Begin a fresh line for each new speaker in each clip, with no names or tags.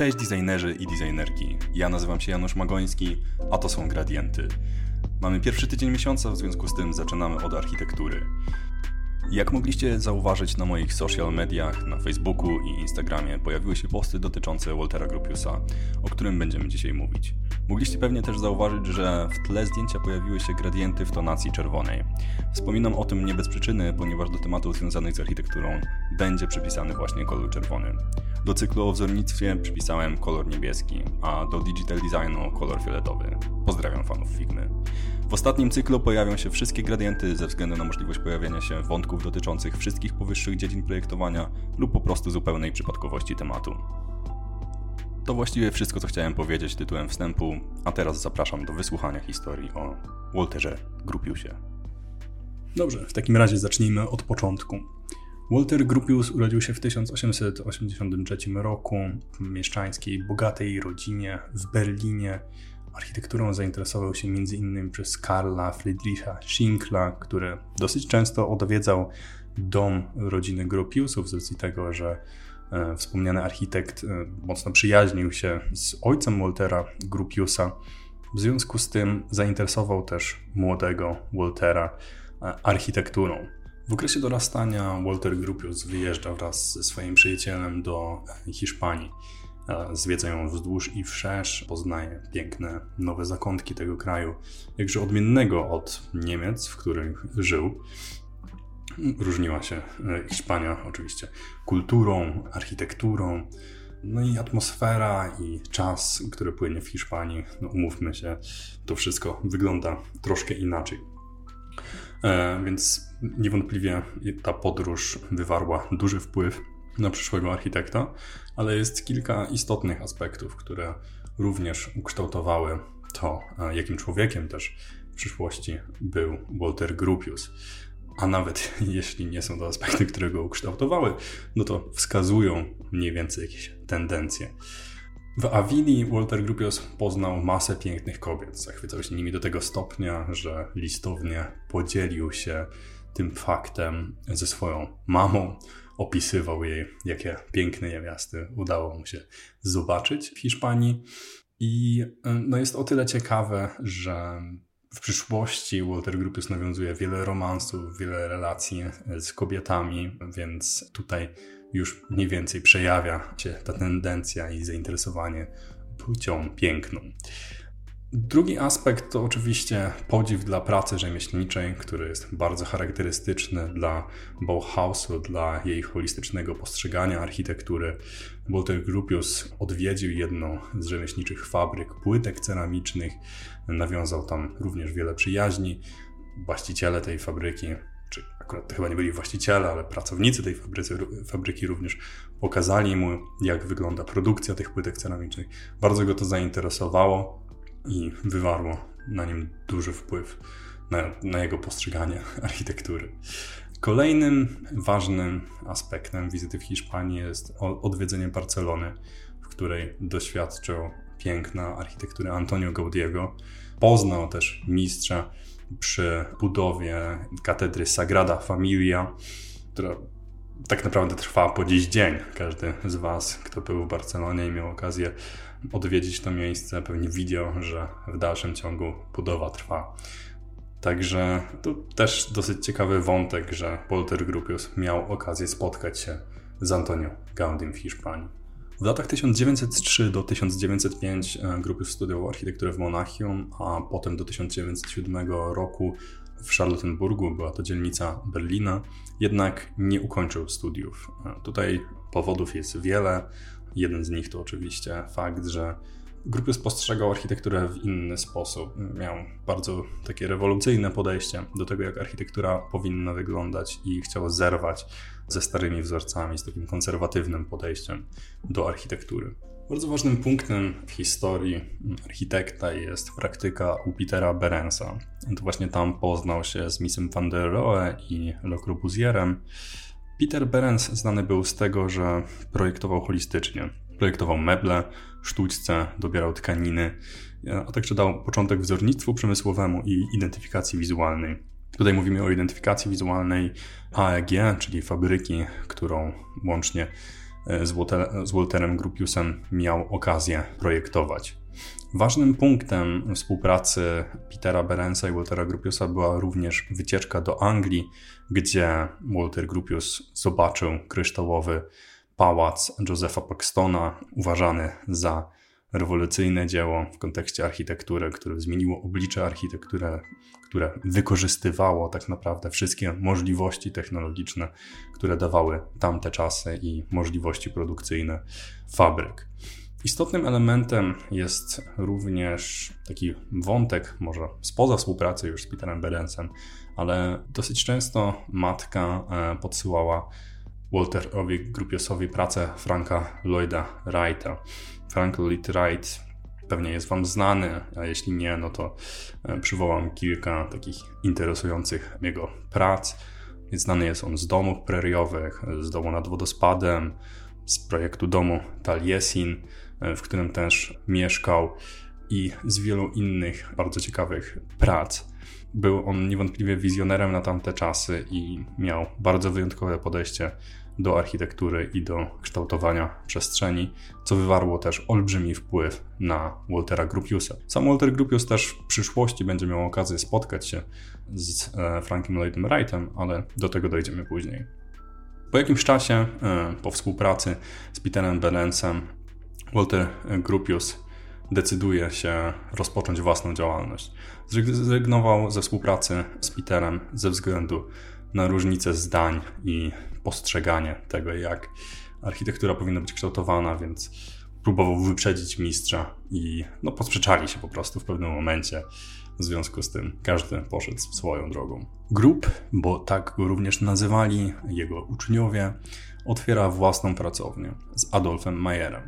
Cześć designerzy i designerki. Ja nazywam się Janusz Magoński, a to są Gradienty. Mamy pierwszy tydzień miesiąca, w związku z tym zaczynamy od architektury. Jak mogliście zauważyć na moich social mediach, na Facebooku i Instagramie pojawiły się posty dotyczące Waltera Gropiusa, o którym będziemy dzisiaj mówić. Mogliście pewnie też zauważyć, że w tle zdjęcia pojawiły się gradienty w tonacji czerwonej. Wspominam o tym nie bez przyczyny, ponieważ do tematów związanych z architekturą będzie przypisany właśnie kolor czerwony. Do cyklu o wzornictwie przypisałem kolor niebieski, a do digital designu kolor fioletowy. Pozdrawiam fanów Figmy. W ostatnim cyklu pojawią się wszystkie gradienty ze względu na możliwość pojawienia się wątków dotyczących wszystkich powyższych dziedzin projektowania lub po prostu zupełnej przypadkowości tematu. To właściwie wszystko, co chciałem powiedzieć tytułem wstępu, a teraz zapraszam do wysłuchania historii o Walterze Grupiusie.
Dobrze, w takim razie zacznijmy od początku. Walter Gropius urodził się w 1883 roku w mieszczańskiej, bogatej rodzinie w Berlinie. Architekturą zainteresował się m.in. przez Karla Friedricha Schinkla, który dosyć często odwiedzał dom rodziny Gropiusów z racji tego, że wspomniany architekt e, mocno przyjaźnił się z ojcem Waltera Gropiusa. W związku z tym zainteresował też młodego Waltera e, architekturą. W okresie dorastania Walter Gropius wyjeżdża wraz ze swoim przyjacielem do Hiszpanii. Zwiedza ją wzdłuż i wszerz, poznaje piękne nowe zakątki tego kraju, jakże odmiennego od Niemiec, w których żył. Różniła się e, Hiszpania oczywiście kulturą, architekturą, no i atmosfera i czas, który płynie w Hiszpanii, no umówmy się, to wszystko wygląda troszkę inaczej. E, więc niewątpliwie ta podróż wywarła duży wpływ na przyszłego architekta, ale jest kilka istotnych aspektów, które również ukształtowały to, e, jakim człowiekiem też w przyszłości był Walter Gropius. A nawet jeśli nie są to aspekty, które go ukształtowały, no to wskazują mniej więcej jakieś tendencje. W Awili Walter Gropius poznał masę pięknych kobiet. Zachwycał się nimi do tego stopnia, że listownie podzielił się tym faktem ze swoją mamą. Opisywał jej, jakie piękne niewiasty udało mu się zobaczyć w Hiszpanii. I no jest o tyle ciekawe, że w przyszłości Walter Gropius nawiązuje wiele romansów, wiele relacji z kobietami, więc tutaj już mniej więcej przejawia się ta tendencja i zainteresowanie płcią piękną. Drugi aspekt to oczywiście podziw dla pracy rzemieślniczej, który jest bardzo charakterystyczny dla Bauhausu, dla jej holistycznego postrzegania architektury. Walter Gropius odwiedził jedną z rzemieślniczych fabryk płytek ceramicznych, nawiązał tam również wiele przyjaźni. Właściciele tej fabryki czy akurat to chyba nie byli właściciele, ale pracownicy tej fabrycy, fabryki również pokazali mu, jak wygląda produkcja tych płytek ceramicznych. Bardzo go to zainteresowało i wywarło na nim duży wpływ na, na jego postrzeganie architektury. Kolejnym ważnym aspektem wizyty w Hiszpanii jest odwiedzenie Barcelony, w której doświadczył piękna architektury Antonio Gaudiego. Poznał też mistrza przy budowie katedry Sagrada Familia, która tak naprawdę trwa po dziś dzień. Każdy z Was, kto był w Barcelonie i miał okazję odwiedzić to miejsce, pewnie widział, że w dalszym ciągu budowa trwa. Także to też dosyć ciekawy wątek, że Polter Grupius miał okazję spotkać się z Antonio Gaudim w Hiszpanii. W latach 1903 do 1905 e, grupy studiował architekturę w Monachium, a potem do 1907 roku w Charlottenburgu, była to dzielnica Berlina, jednak nie ukończył studiów. Tutaj powodów jest wiele. Jeden z nich to oczywiście fakt, że Grupy spostrzegał architekturę w inny sposób. Miał bardzo takie rewolucyjne podejście do tego, jak architektura powinna wyglądać i chciał zerwać ze starymi wzorcami, z takim konserwatywnym podejściem do architektury. Bardzo ważnym punktem w historii architekta jest praktyka u Petera Berensa. To właśnie tam poznał się z Misem van der Rohe i Le Corbusierem. Peter Berens znany był z tego, że projektował holistycznie. Projektował meble, sztućce, dobierał tkaniny, a także dał początek wzornictwu przemysłowemu i identyfikacji wizualnej. Tutaj mówimy o identyfikacji wizualnej AEG, czyli fabryki, którą łącznie
z, Walter, z Walterem Gropiusem miał okazję projektować. Ważnym punktem współpracy Petera Berensa i Waltera Gropiusa była również wycieczka do Anglii, gdzie Walter Gropius zobaczył kryształowy pałac Josepha Paxtona, uważany za rewolucyjne dzieło w kontekście architektury, które zmieniło oblicze architektury, które wykorzystywało tak naprawdę wszystkie możliwości technologiczne, które dawały tamte czasy i możliwości produkcyjne fabryk. Istotnym elementem jest również taki wątek, może spoza współpracy już z Peterem Berensem, ale dosyć często matka e, podsyłała Walterowi Grupiosowi pracę Franka Lloyda Wrighta. Frank Lloyd Wright pewnie jest Wam znany, a jeśli nie, no to e, przywołam kilka takich interesujących jego prac. Znany jest on z domów preriowych, z domu nad wodospadem, z projektu domu Taliesin, e, w którym też mieszkał i z wielu innych bardzo ciekawych prac. Był on niewątpliwie wizjonerem na tamte czasy i miał bardzo wyjątkowe podejście do architektury i do kształtowania przestrzeni, co wywarło też olbrzymi wpływ na Waltera Gropiusa. Sam Walter Gropius też w przyszłości będzie miał okazję spotkać się z e, Frankiem Lloydem Wrightem, ale do tego dojdziemy później. Po jakimś czasie, e, po współpracy z Peterem Berensem, Walter Gropius decyduje się rozpocząć własną działalność. Zrezygnował ze współpracy z Peterem ze względu na różnice zdań i postrzeganie tego, jak architektura powinna być kształtowana, więc próbował wyprzedzić mistrza i no, posprzeczali się po prostu w pewnym momencie. W związku z tym każdy poszedł swoją drogą. Grup, bo tak go również nazywali jego uczniowie, otwiera własną pracownię z Adolfem Mayerem,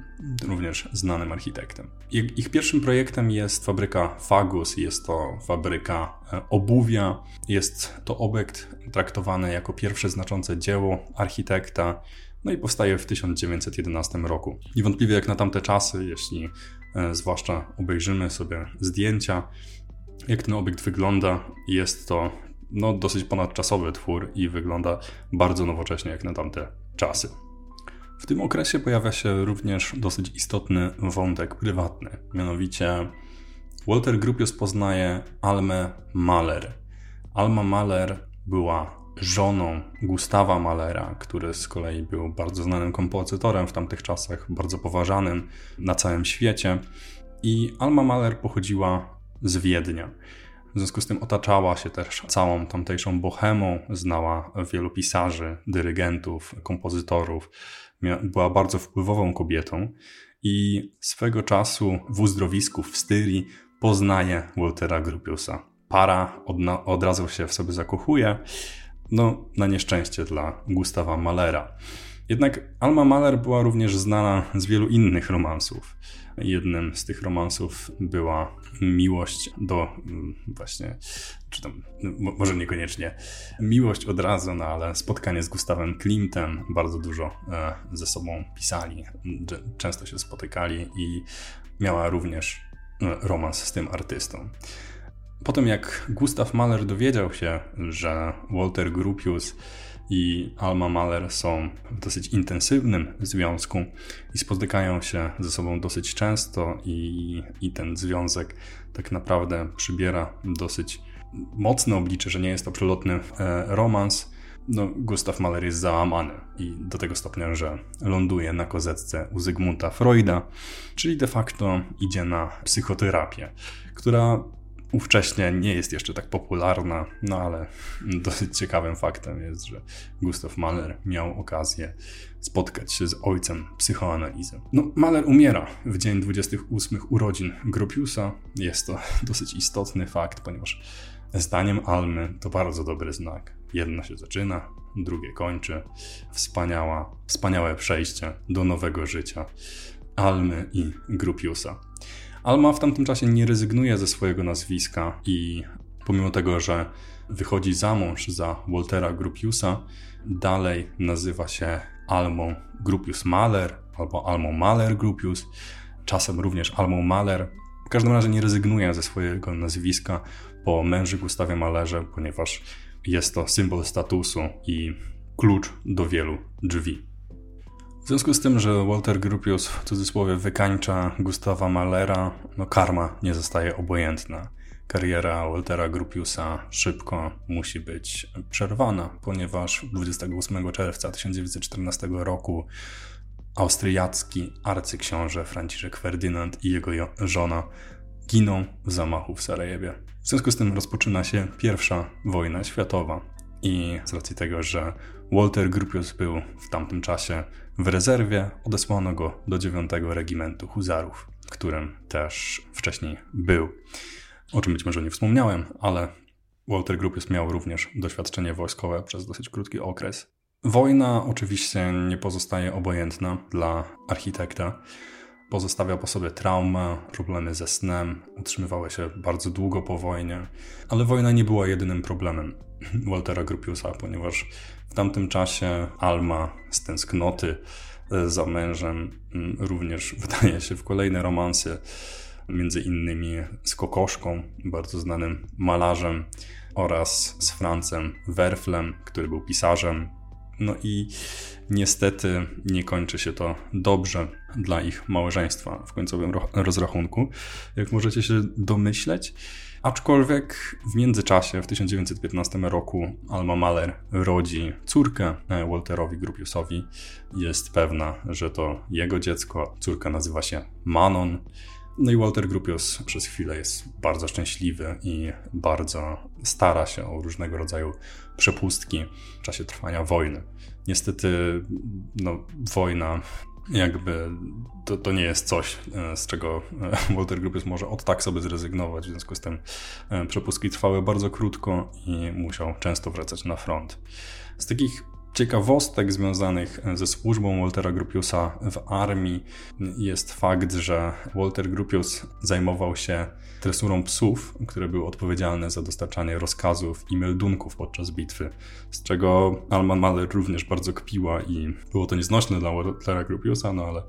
również znanym architektem. Ich pierwszym projektem jest fabryka Fagus, jest to fabryka e, obuwia. Jest to obiekt traktowany jako pierwsze znaczące dzieło architekta, no i powstaje w 1911 roku. Niewątpliwie jak na tamte czasy, jeśli e, zwłaszcza obejrzymy sobie zdjęcia, jak ten obiekt wygląda, jest to no, dosyć ponadczasowy twór i wygląda bardzo nowocześnie jak na tamte czasy. W tym okresie pojawia się również dosyć istotny wątek prywatny, mianowicie Walter Gropius poznaje Almę Mahler. Alma Mahler była żoną Gustawa Mahlera, który z kolei był bardzo znanym kompozytorem w tamtych czasach, bardzo poważanym na całym świecie. I Alma Mahler pochodziła z Wiednia. W związku z tym otaczała się też całą tamtejszą bohemą, znała wielu pisarzy, dyrygentów, kompozytorów. Była bardzo wpływową kobietą i swego czasu w uzdrowisku w Styrii poznaje Waltera Gropiusa. Para od, od razu się w sobie zakochuje, no na nieszczęście dla Gustawa Malera. Jednak Alma Mahler była również znana z wielu innych romansów. Jednym z tych romansów była miłość do mm, właśnie, czy tam, może niekoniecznie miłość od razu, no ale spotkanie z Gustawem Klimtem, bardzo dużo e, ze sobą pisali, często się spotykali i miała również e, romans z tym artystą. Potem jak Gustav Mahler dowiedział się, że Walter Gropius i Alma Mahler są w dosyć intensywnym związku i spotykają się ze sobą dosyć często i, i ten związek tak naprawdę przybiera dosyć mocne oblicze, że nie jest to przelotny e, romans. No, Gustav Mahler jest załamany i do tego stopnia, że ląduje na kozetce u Zygmunta Freuda, czyli de facto idzie na psychoterapię, która ówcześnie nie jest jeszcze tak popularna, no ale dosyć ciekawym faktem jest, że Gustav Mahler miał okazję spotkać się z ojcem psychoanalizy. No, Mahler umiera w dzień 28 urodzin Gropiusa. Jest to dosyć istotny fakt, ponieważ zdaniem Almy to bardzo dobry znak. Jedno się zaczyna, drugie kończy. Wspaniała, wspaniałe przejście do nowego życia Almy i Gropiusa. Alma w tamtym czasie nie rezygnuje ze swojego nazwiska i pomimo tego, że wychodzi za mąż za Waltera Gropiusa, dalej nazywa się Almą Gropius Mahler albo Almą Mahler Gropius, czasem również Almą Mahler. W każdym razie nie rezygnuje ze swojego nazwiska po męży Gustawie Mahlerze, ponieważ jest to symbol statusu i klucz do wielu drzwi.
W związku z tym, że Walter Gropius w cudzysłowie wykańcza Gustawa Mahlera, no karma nie zostaje obojętna. Kariera Waltera Gropiusa szybko musi być przerwana, ponieważ 28 czerwca 1914 roku austriacki arcyksiąże Franciszek Ferdynand i jego żona giną w zamachu w Sarajewie. W związku z tym rozpoczyna się pierwsza wojna światowa i z racji tego, że Walter Gropius był w tamtym czasie w rezerwie, odesłano go do 9 Regimentu Huzarów, którym też wcześniej był. O czym być może nie wspomniałem, ale Walter Gropius miał również doświadczenie wojskowe przez dosyć krótki okres. Wojna oczywiście nie pozostaje obojętna dla architekta. Pozostawia po sobie traumę, problemy ze snem, utrzymywały się bardzo długo po wojnie, ale wojna nie była jedynym problemem Waltera Gropiusa, ponieważ w tamtym czasie Alma z tęsknoty e, za mężem również wydaje się w kolejne romanse, między innymi z Kokoszką, bardzo znanym malarzem, oraz z Francem Werflem, który był pisarzem. No i niestety nie kończy się to dobrze dla ich małżeństwa w końcowym rozrachunku. Jak możecie się domyśleć, Aczkolwiek w międzyczasie, w 1915 roku, Alma Mahler rodzi córkę e, Walterowi Grupiusowi. Jest pewna, że to jego dziecko. Córka nazywa się Manon. No i Walter Grupius przez chwilę jest bardzo szczęśliwy i bardzo stara się o różnego rodzaju przepustki w czasie trwania wojny. Niestety, no, wojna jakby to, to nie jest coś, e, z czego e, Walter Gropius może od tak sobie zrezygnować. W związku z tym e, przepustki trwały bardzo krótko i musiał często wracać na front. Z takich ciekawostek związanych ze służbą Waltera Gropiusa w armii jest fakt, że Walter Gropius zajmował się tresurą psów, które były odpowiedzialne za dostarczanie rozkazów i meldunków podczas bitwy, z czego Alman Mahler również bardzo kpiła i było to nieznośne dla Waltera Gropiusa, no ale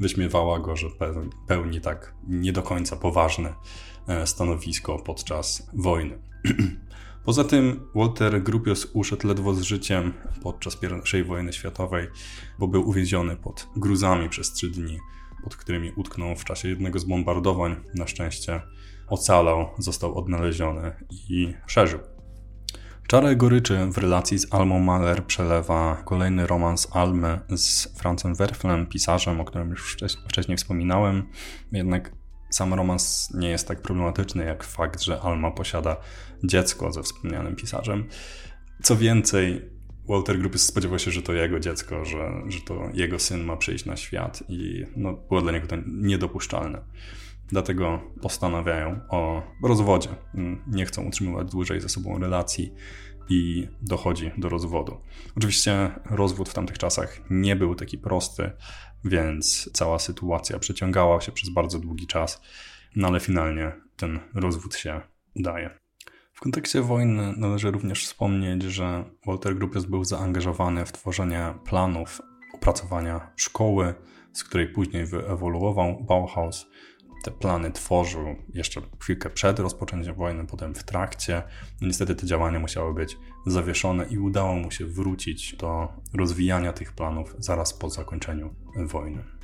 wyśmiewała go, że pełni tak nie do końca poważne e, stanowisko podczas wojny. Poza tym Walter Gropius uszedł ledwo z życiem podczas I wojny światowej, bo był uwięziony pod gruzami przez trzy dni, pod którymi utknął w czasie jednego z bombardowań. Na szczęście ocalał, został odnaleziony i przeżył. Czarę goryczy w relacji z Almą Mahler przelewa kolejny romans Almy z Francem Werflem, pisarzem, o którym już wcześniej wspominałem. Jednak sam romans nie jest tak problematyczny jak fakt, że Alma posiada dziecko ze wspomnianym pisarzem. Co więcej, Walter Gropius spodziewał się, że to jego dziecko, że, że to jego syn ma przyjść na świat i no, było dla niego to niedopuszczalne. Dlatego postanawiają o rozwodzie. Nie chcą utrzymywać dłużej ze sobą relacji i dochodzi do rozwodu. Oczywiście rozwód w tamtych czasach nie był taki prosty, więc cała sytuacja przeciągała się przez bardzo długi czas, no ale finalnie ten rozwód się udaje. W kontekście wojny należy również wspomnieć, że Walter Gropius był zaangażowany w tworzenie planów opracowania szkoły, z której później wyewoluował Bauhaus. Te plany tworzył jeszcze chwilkę przed rozpoczęciem wojny, potem w trakcie. No niestety te działania musiały być zawieszone i udało mu się wrócić do rozwijania tych planów zaraz po zakończeniu wojny.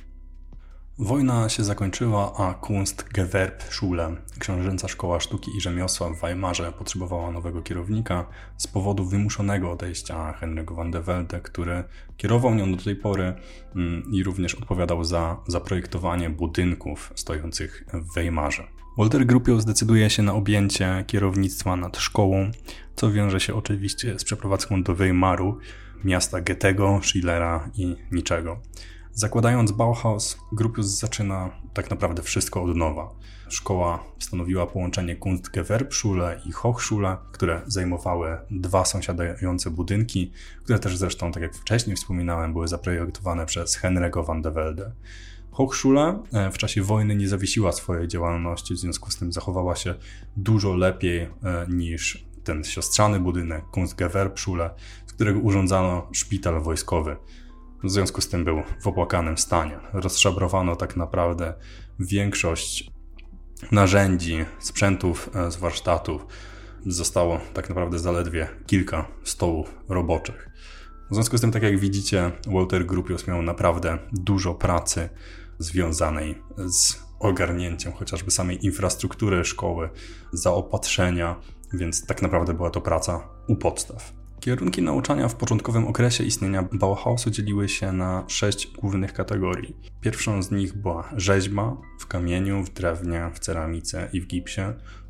Wojna się zakończyła, a Kunstgewerbschule, książęca szkoła sztuki i rzemiosła w Weimarze, potrzebowała nowego kierownika z powodu wymuszonego odejścia Henry'ego van de Velde, który kierował nią do tej pory mm, i również odpowiadał za zaprojektowanie budynków stojących w Weimarze. Walter Gropius zdecyduje się na objęcie kierownictwa nad szkołą, co wiąże się oczywiście z przeprowadzką do Weimaru, miasta Goethego, Schillera i niczego. Zakładając Bauhaus, Gropius zaczyna tak naprawdę wszystko od nowa. Szkoła stanowiła połączenie Kunstgewerbschule i Hochschule, które zajmowały dwa sąsiadujące budynki, które też zresztą, tak jak wcześniej wspominałem, były zaprojektowane przez Henry'ego van de Velde. Hochschule e, w czasie wojny nie zawiesiła swojej działalności, w związku z tym zachowała się dużo lepiej e, niż ten siostrzany budynek Kunstgewerbschule, z którego urządzano szpital wojskowy. W związku z tym był w opłakanym stanie. Rozszabrowano tak naprawdę większość narzędzi, sprzętów e, z warsztatów. Zostało tak naprawdę zaledwie kilka stołów roboczych. W związku z tym, tak jak widzicie, Walter Gropius miał naprawdę dużo pracy związanej z ogarnięciem chociażby samej infrastruktury szkoły, zaopatrzenia, więc tak naprawdę była to praca u podstaw. Kierunki nauczania w początkowym okresie istnienia Bauhausu dzieliły się na sześć głównych kategorii. Pierwszą z nich była rzeźba w kamieniu, w drewnie, w ceramice i w gipsie,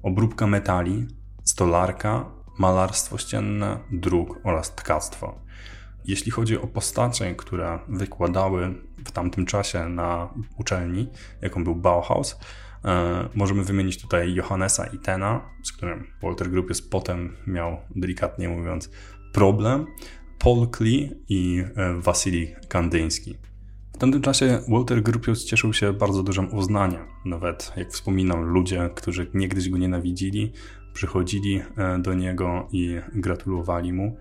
obróbka metali, stolarka, malarstwo ścienne, druk oraz tkactwo. Jeśli chodzi o postacie, które wykładały w tamtym czasie na uczelni, jaką był Bauhaus, e, możemy wymienić tutaj Johannesa Itena, z którym Walter Gropius potem miał, delikatnie mówiąc, problem, Paul Klee i e, Wasili Kandyński. W tamtym czasie Walter Gropius cieszył się bardzo dużym uznaniem. Nawet, jak wspominam, ludzie, którzy niegdyś go nienawidzili, przychodzili e, do niego i gratulowali mu.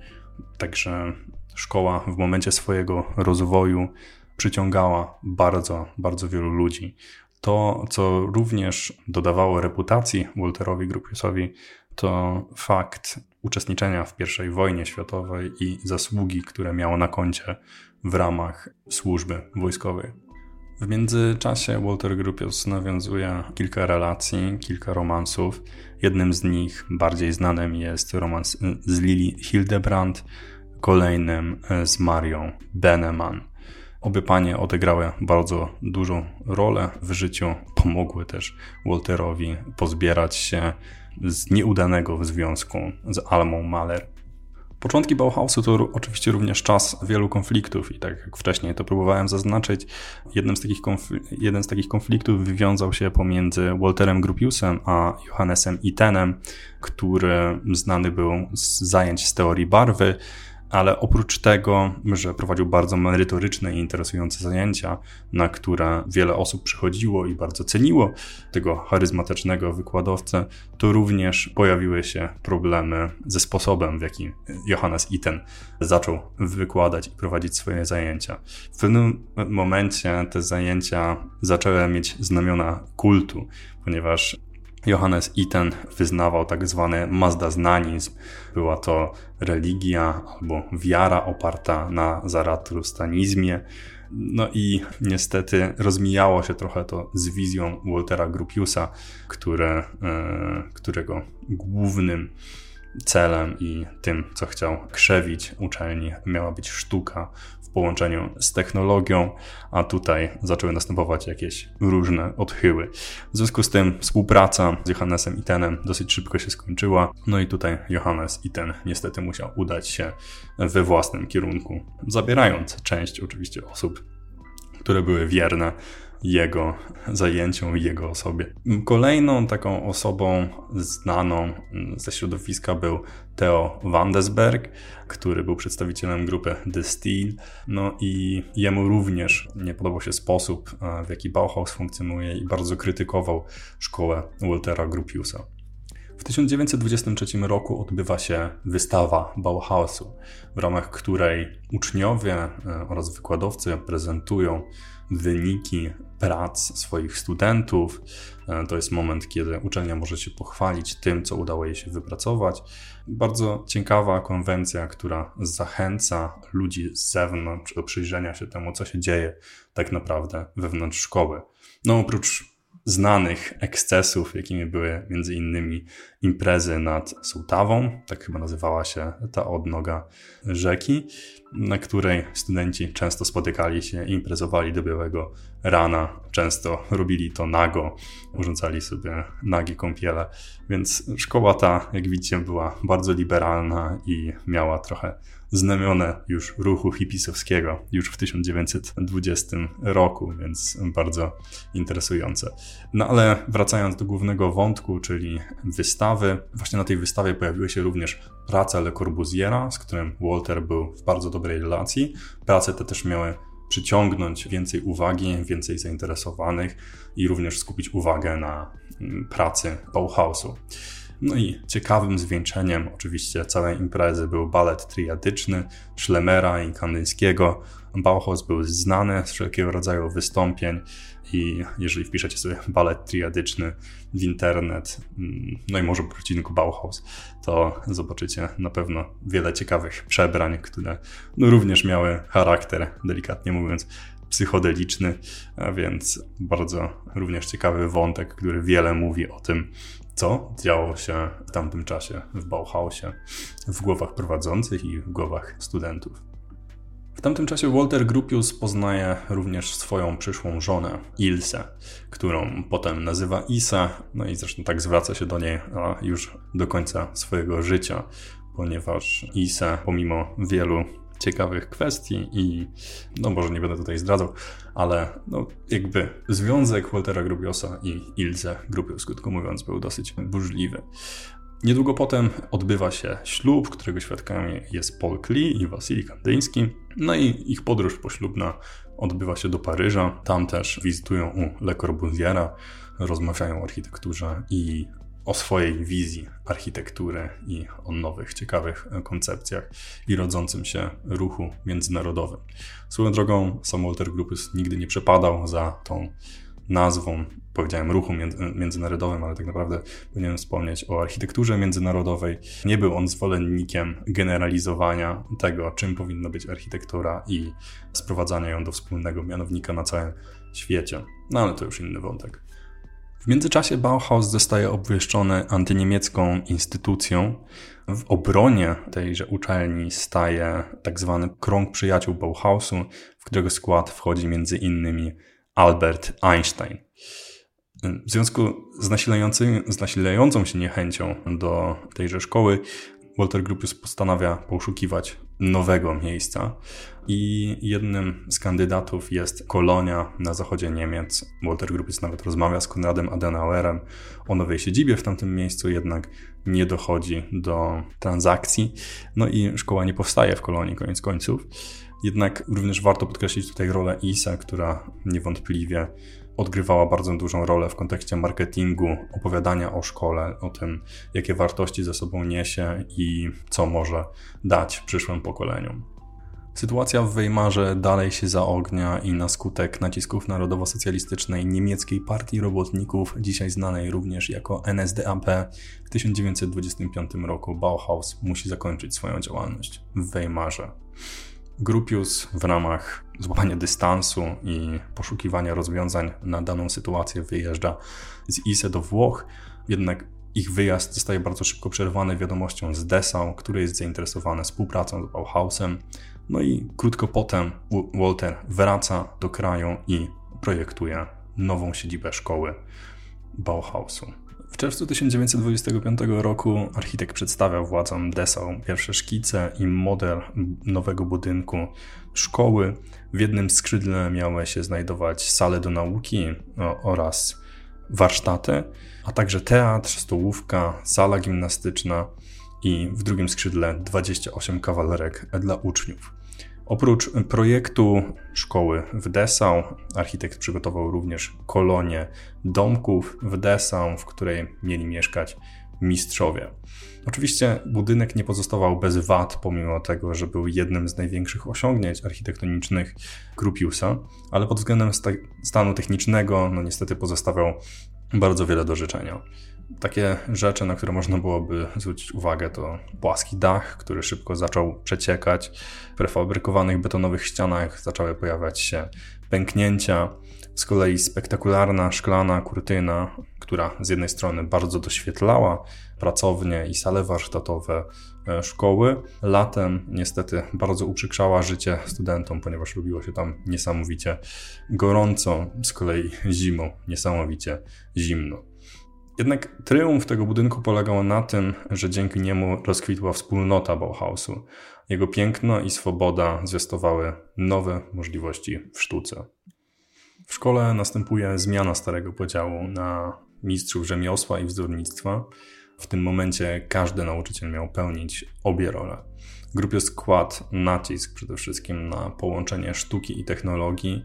Także szkoła w momencie swojego rozwoju przyciągała bardzo, bardzo wielu ludzi. To, co również dodawało reputacji Walterowi Gropiusowi, to fakt uczestniczenia w I wojnie światowej i zasługi, które miało na koncie w ramach służby wojskowej. W międzyczasie Walter Gropius nawiązuje kilka relacji, kilka romansów. Jednym z nich, bardziej znanym, jest romans z Lili Hildebrand, kolejnym z Marią Beneman. Obie panie odegrały bardzo dużą rolę w życiu, pomogły też Walterowi pozbierać się z nieudanego związku z Almą Mahler. Początki Bauhausu to oczywiście również czas wielu konfliktów i tak jak wcześniej to próbowałem zaznaczyć, jednym z takich jeden z takich konfliktów wywiązał się pomiędzy Walterem Gropiusem a Johannesem Itenem, który znany był z zajęć z teorii barwy, ale oprócz tego, że prowadził bardzo merytoryczne i interesujące zajęcia, na które wiele osób przychodziło i bardzo ceniło tego charyzmatycznego wykładowcę, to również pojawiły się problemy ze sposobem, w jaki Johannes Iten zaczął wykładać i prowadzić swoje zajęcia. W pewnym momencie te zajęcia zaczęły mieć znamiona kultu, ponieważ Johannes Iten wyznawał tak zwany mazdaznanizm. Była to religia albo wiara oparta na zaratrustanizmie. No i niestety rozmijało się trochę to z wizją Waltera Gropiusa, które, e, którego głównym celem i tym, co chciał krzewić uczelni, miała być sztuka połączeniu z technologią, a tutaj zaczęły następować jakieś różne odchyły. W związku z tym współpraca z Johannesem Itenem dosyć szybko się skończyła, no i tutaj Johannes Iten niestety musiał udać się we własnym kierunku, zabierając część oczywiście osób, które były wierne jego zajęciom, jego osobie. Kolejną taką osobą znaną ze środowiska był Theo Wandesberg, który był przedstawicielem grupy The Steel. No i jemu również nie podobał się sposób, w jaki Bauhaus funkcjonuje i bardzo krytykował szkołę Waltera Gropiusa. W 1923 roku odbywa się wystawa Bauhausu, w ramach której uczniowie e, oraz wykładowcy prezentują wyniki prac swoich studentów. E, to jest moment, kiedy uczelnia może się pochwalić tym, co udało jej się wypracować. Bardzo ciekawa konwencja, która zachęca ludzi z zewnątrz do przyjrzenia się temu, co się dzieje tak naprawdę wewnątrz szkoły. No oprócz znanych ekscesów, jakimi były między innymi imprezy nad Sołtawą, tak chyba nazywała się ta odnoga rzeki, na której studenci często spotykali się i imprezowali do białego rana. Często robili to nago, urządzali sobie nagie kąpiele, więc szkoła ta, jak widzicie, była bardzo liberalna i miała trochę znamione już ruchu hipisowskiego już w 1920 roku, więc bardzo interesujące. No ale wracając do głównego wątku, czyli wystawy, właśnie na tej wystawie pojawiły się również prace Le Corbusiera, z którym Walter był w bardzo dobrej relacji. Prace te też miały przyciągnąć więcej uwagi, więcej zainteresowanych i również skupić uwagę na pracy Bauhausu. No i ciekawym zwieńczeniem oczywiście całej imprezy był balet triadyczny Schlemera i Kandyńskiego. Bauhaus był znany z wszelkiego rodzaju wystąpień i jeżeli wpiszecie sobie balet triadyczny w internet, mm, no i może po odcinku Bauhaus, to zobaczycie na pewno wiele ciekawych przebrań, które no również miały charakter, delikatnie mówiąc, psychodeliczny, a więc bardzo również ciekawy wątek, który wiele mówi o tym, co działo się w tamtym czasie w Bauhausie, w głowach prowadzących i w głowach studentów. W tamtym czasie Walter Gropius poznaje również swoją przyszłą żonę, Ilse, którą potem nazywa Isa, no i zresztą tak zwraca się do niej już do końca swojego życia, ponieważ Isa, pomimo wielu ciekawych kwestii i no może nie będę tutaj zdradzał, ale no jakby związek Waltera Grubiosa i Ilse Grubios, krótko mówiąc, był dosyć burzliwy. Niedługo potem odbywa się ślub, którego świadkami jest Paul Klee i Wasili Kandyński. No i ich podróż poślubna odbywa się do Paryża. Tam też wizytują u Le Corbusiera, rozmawiają o architekturze i o swojej wizji architektury i o nowych, ciekawych koncepcjach i rodzącym się ruchu międzynarodowym. Swoją drogą, sam Walter Gropius nigdy nie przepadał za tą nazwą, powiedziałem ruchu międzynarodowym, ale tak naprawdę powinienem wspomnieć o architekturze międzynarodowej. Nie był on zwolennikiem generalizowania tego, czym powinna być architektura i sprowadzania ją do wspólnego mianownika na całym świecie. No ale to już inny wątek. W międzyczasie Bauhaus zostaje obwieszczony antyniemiecką instytucją. W obronie tejże uczelni staje tak zwany krąg przyjaciół Bauhausu, w którego skład wchodzi między innymi Albert Einstein. W związku z, z nasilającą się niechęcią do tejże szkoły, Walter Gropius postanawia poszukiwać nowego miejsca i jednym z kandydatów jest Kolonia na zachodzie Niemiec. Walter Gropius nawet rozmawia z Konradem Adenauerem o nowej siedzibie w tamtym miejscu, jednak nie dochodzi do transakcji. No i szkoła nie powstaje w Kolonii koniec końców. Jednak również warto podkreślić tutaj rolę ISA, która niewątpliwie odgrywała bardzo dużą rolę w kontekście marketingu, opowiadania o szkole, o tym, jakie wartości ze sobą niesie i co może dać przyszłym pokoleniom. Sytuacja w Weimarze dalej się zaognia i na skutek nacisków narodowo-socjalistycznej niemieckiej partii robotników, dzisiaj znanej również jako NSDAP, w 1925 roku Bauhaus musi zakończyć swoją działalność w Weimarze. Grupius w ramach złapania dystansu i poszukiwania rozwiązań na daną sytuację wyjeżdża z ISE do Włoch, jednak ich wyjazd zostaje bardzo szybko przerwany wiadomością z Dessau, który jest zainteresowany współpracą z Bauhausem. No i krótko potem Walter wraca do kraju i projektuje nową siedzibę szkoły Bauhausu. W czerwcu 1925 roku architekt przedstawiał władzom Dessau pierwsze szkice i model nowego budynku szkoły. W jednym skrzydle miały się znajdować sale do nauki oraz warsztaty, a także teatr, stołówka, sala gimnastyczna i w drugim skrzydle 28 kawalerek dla uczniów. Oprócz projektu szkoły w Dessau, architekt przygotował również kolonię domków w Dessau, w której mieli mieszkać mistrzowie. Oczywiście budynek nie pozostawał bez wad, pomimo tego, że był jednym z największych osiągnięć architektonicznych Grupiusa, ale pod względem sta stanu technicznego, no niestety pozostawiał bardzo wiele do życzenia. Takie rzeczy, na które można byłoby zwrócić uwagę, to płaski dach, który szybko zaczął przeciekać. W prefabrykowanych betonowych ścianach zaczęły pojawiać się pęknięcia. Z kolei spektakularna szklana kurtyna, która z jednej strony bardzo doświetlała pracownie i sale warsztatowe e, szkoły, latem niestety bardzo uprzykrzała życie studentom, ponieważ lubiło się tam niesamowicie gorąco, z kolei zimą niesamowicie zimno. Jednak triumf tego budynku polegał na tym, że dzięki niemu rozkwitła wspólnota Bauhausu. Jego piękno i swoboda zwiastowały nowe możliwości w sztuce. W szkole następuje zmiana starego podziału na mistrzów rzemiosła i wzornictwa. W tym momencie każdy nauczyciel miał pełnić obie role. Grupie skład nacisk przede wszystkim na połączenie sztuki i technologii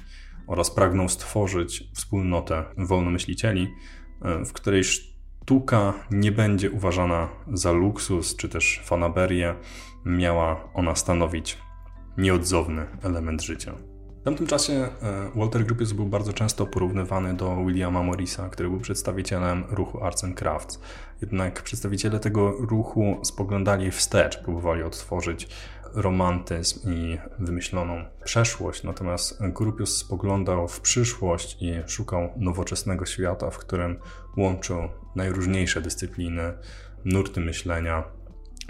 oraz pragnął stworzyć wspólnotę wolnomyślicieli, w której sztuka nie będzie uważana za luksus czy też fanaberię, miała ona stanowić nieodzowny element życia. W tamtym czasie e, Walter Gropius był bardzo często porównywany do Williama Morrisa, który był przedstawicielem ruchu Arts and Crafts. Jednak przedstawiciele tego ruchu spoglądali wstecz, próbowali odtworzyć romantyzm i wymyśloną przeszłość, natomiast Gropius spoglądał w przyszłość i szukał nowoczesnego świata, w którym łączył najróżniejsze dyscypliny, nurty myślenia.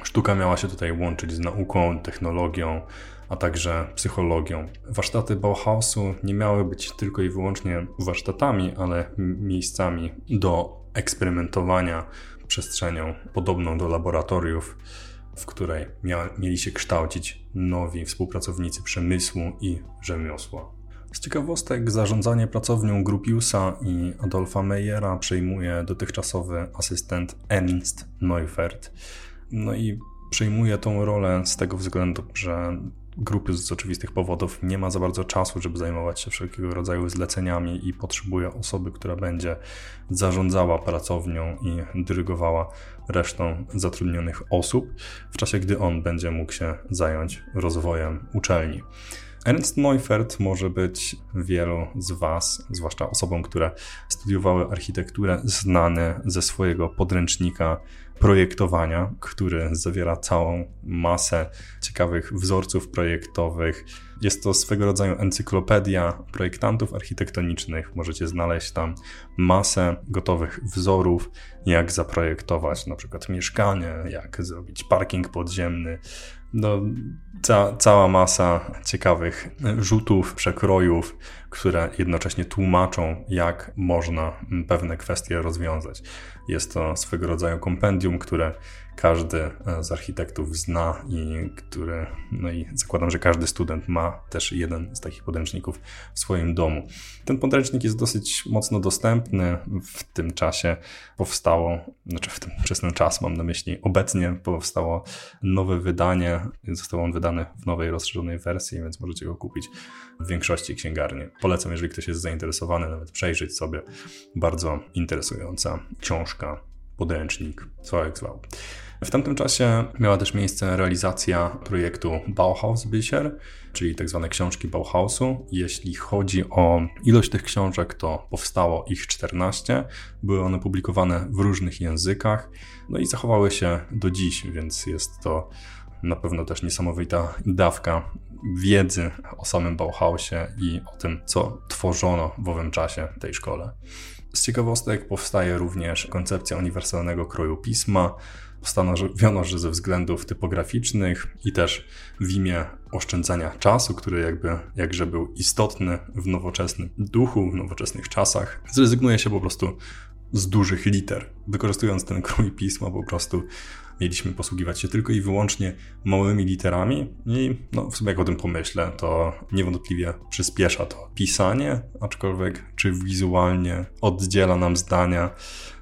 Sztuka miała się tutaj łączyć z nauką, technologią, a także psychologią. Warsztaty Bauhausu nie miały być tylko i wyłącznie warsztatami, ale miejscami do eksperymentowania, przestrzenią podobną do laboratoriów, w której mia- mieli się kształcić nowi współpracownicy przemysłu i rzemiosła. Z ciekawostek zarządzanie pracownią Grupiusa i Adolfa Meyera przejmuje dotychczasowy asystent Ernst Neufert. No i przejmuje tą rolę z tego względu, że Grupius z oczywistych powodów nie ma za bardzo czasu, żeby zajmować się wszelkiego rodzaju zleceniami i potrzebuje osoby, która będzie zarządzała pracownią i dyrygowała resztą zatrudnionych osób, w czasie gdy on będzie mógł się zająć rozwojem uczelni. Ernst Neufert może być wielu z Was, zwłaszcza osobom, które studiowały architekturę, znany ze swojego podręcznika projektowania, który zawiera całą masę ciekawych wzorców projektowych. Jest to swego rodzaju encyklopedia projektantów architektonicznych. Możecie znaleźć tam masę gotowych wzorów, jak zaprojektować na przykład mieszkanie, jak zrobić parking podziemny, no, ca cała masa ciekawych rzutów, przekrojów, które jednocześnie tłumaczą, jak można pewne kwestie rozwiązać. Jest to swego rodzaju kompendium, które każdy e, z architektów zna i który, no i zakładam, że każdy student ma też jeden z takich podręczników w swoim domu. Ten podręcznik jest dosyć mocno dostępny. W tym czasie powstało, znaczy w tym przez ten czas mam na myśli, obecnie powstało nowe wydanie. Został on wydany w nowej, rozszerzonej wersji, więc możecie go kupić w większości księgarni. Polecam, jeżeli ktoś jest zainteresowany, nawet przejrzeć sobie. Bardzo interesująca książka, podręcznik, co jak zwał. W tamtym czasie miała też miejsce realizacja projektu Bauhaus Bücher, czyli tzw. Tak książki Bauhausu. Jeśli chodzi o ilość tych książek, to powstało ich 14. Były one publikowane w różnych językach, no i zachowały się do dziś, więc jest to na pewno też niesamowita dawka wiedzy o samym Bauhausie i o tym, co tworzono w owym czasie tej szkole. Z ciekawostek powstaje również koncepcja uniwersalnego kroju pisma, Postanowiono, że ze względów typograficznych i też w imię oszczędzania czasu, który jakby jakże był istotny w nowoczesnym duchu, w nowoczesnych czasach, zrezygnuje się po prostu z dużych liter. Wykorzystując ten krój pisma, po prostu mieliśmy posługiwać się tylko i wyłącznie małymi literami i no, w sumie jak o tym pomyślę, to niewątpliwie przyspiesza to pisanie, aczkolwiek czy wizualnie oddziela nam zdania,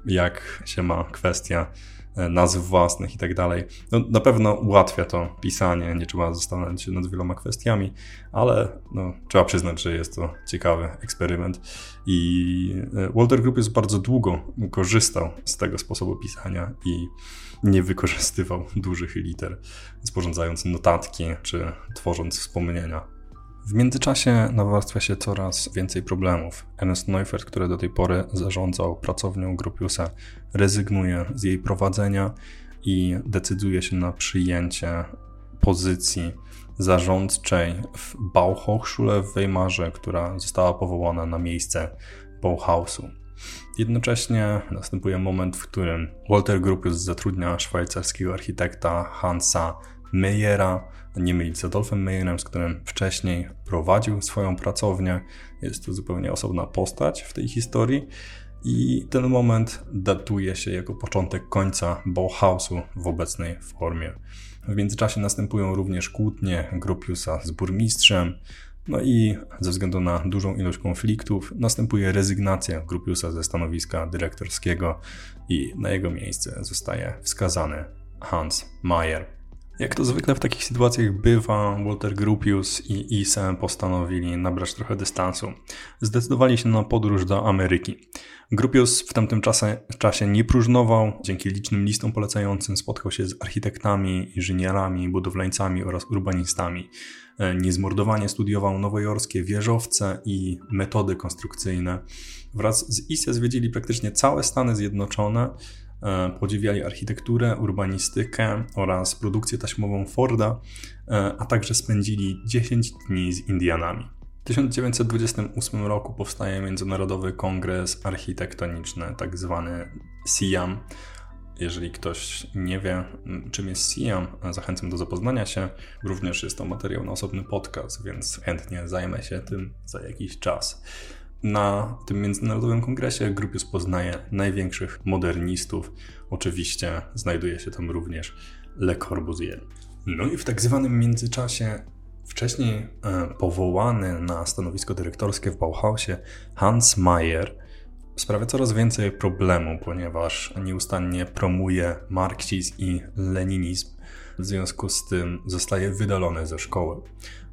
jak się ma kwestia nazw własnych i tak dalej. No, na pewno ułatwia to pisanie, nie trzeba zastanawiać się nad wieloma kwestiami, ale no, trzeba przyznać, że jest to ciekawy eksperyment i e, Walter Group jest bardzo długo korzystał z tego sposobu pisania i nie wykorzystywał dużych liter, sporządzając notatki czy tworząc wspomnienia w międzyczasie nawarstwia się coraz więcej problemów. Ernest Neufert, który do tej pory zarządzał pracownią Grupiusa, rezygnuje z jej prowadzenia i decyduje się na przyjęcie pozycji zarządczej w Bauhochschule w Weimarze, która została powołana na miejsce Bauhausu. Jednocześnie następuje moment, w którym Walter Grupius zatrudnia szwajcarskiego architekta Hansa Meyera, nie mylić z Adolfem Meyerem, z którym wcześniej prowadził swoją pracownię. Jest to zupełnie osobna postać w tej historii. I ten moment datuje się jako początek końca Bauhausu w obecnej formie. W międzyczasie następują również kłótnie Gropiusa z burmistrzem, no i ze względu na dużą ilość konfliktów następuje rezygnacja Gropiusa ze stanowiska dyrektorskiego i na jego miejsce zostaje wskazany Hans Mayer. Jak to zwykle w takich sytuacjach bywa, Walter Gropius i Ise postanowili nabrać trochę dystansu. Zdecydowali się na podróż do Ameryki. Gropius w tamtym czasie, czasie nie próżnował. Dzięki licznym listom polecającym spotkał się z architektami, inżynierami, budowlańcami oraz urbanistami. E, niezmordowanie studiował nowojorskie wieżowce i metody konstrukcyjne. Wraz z Ise zwiedzili praktycznie całe Stany Zjednoczone, podziwiali architekturę, urbanistykę oraz produkcję taśmową Forda, e, a także spędzili 10 dni z Indianami. W 1928 roku powstaje Międzynarodowy Kongres Architektoniczny, tak zwany SIAM. Jeżeli ktoś nie wie, czym jest SIAM, zachęcam do zapoznania się. Również jest to materiał na osobny podcast, więc chętnie zajmę się tym za jakiś czas. Na tym międzynarodowym kongresie Grupius poznaje największych modernistów. Oczywiście znajduje się tam również Le Corbusier. No i w tak zwanym międzyczasie wcześniej e, powołany na stanowisko dyrektorskie w Bauhausie Hans Mayer sprawia coraz więcej problemu, ponieważ nieustannie promuje marksizm i leninizm. W związku z tym zostaje wydalony ze szkoły.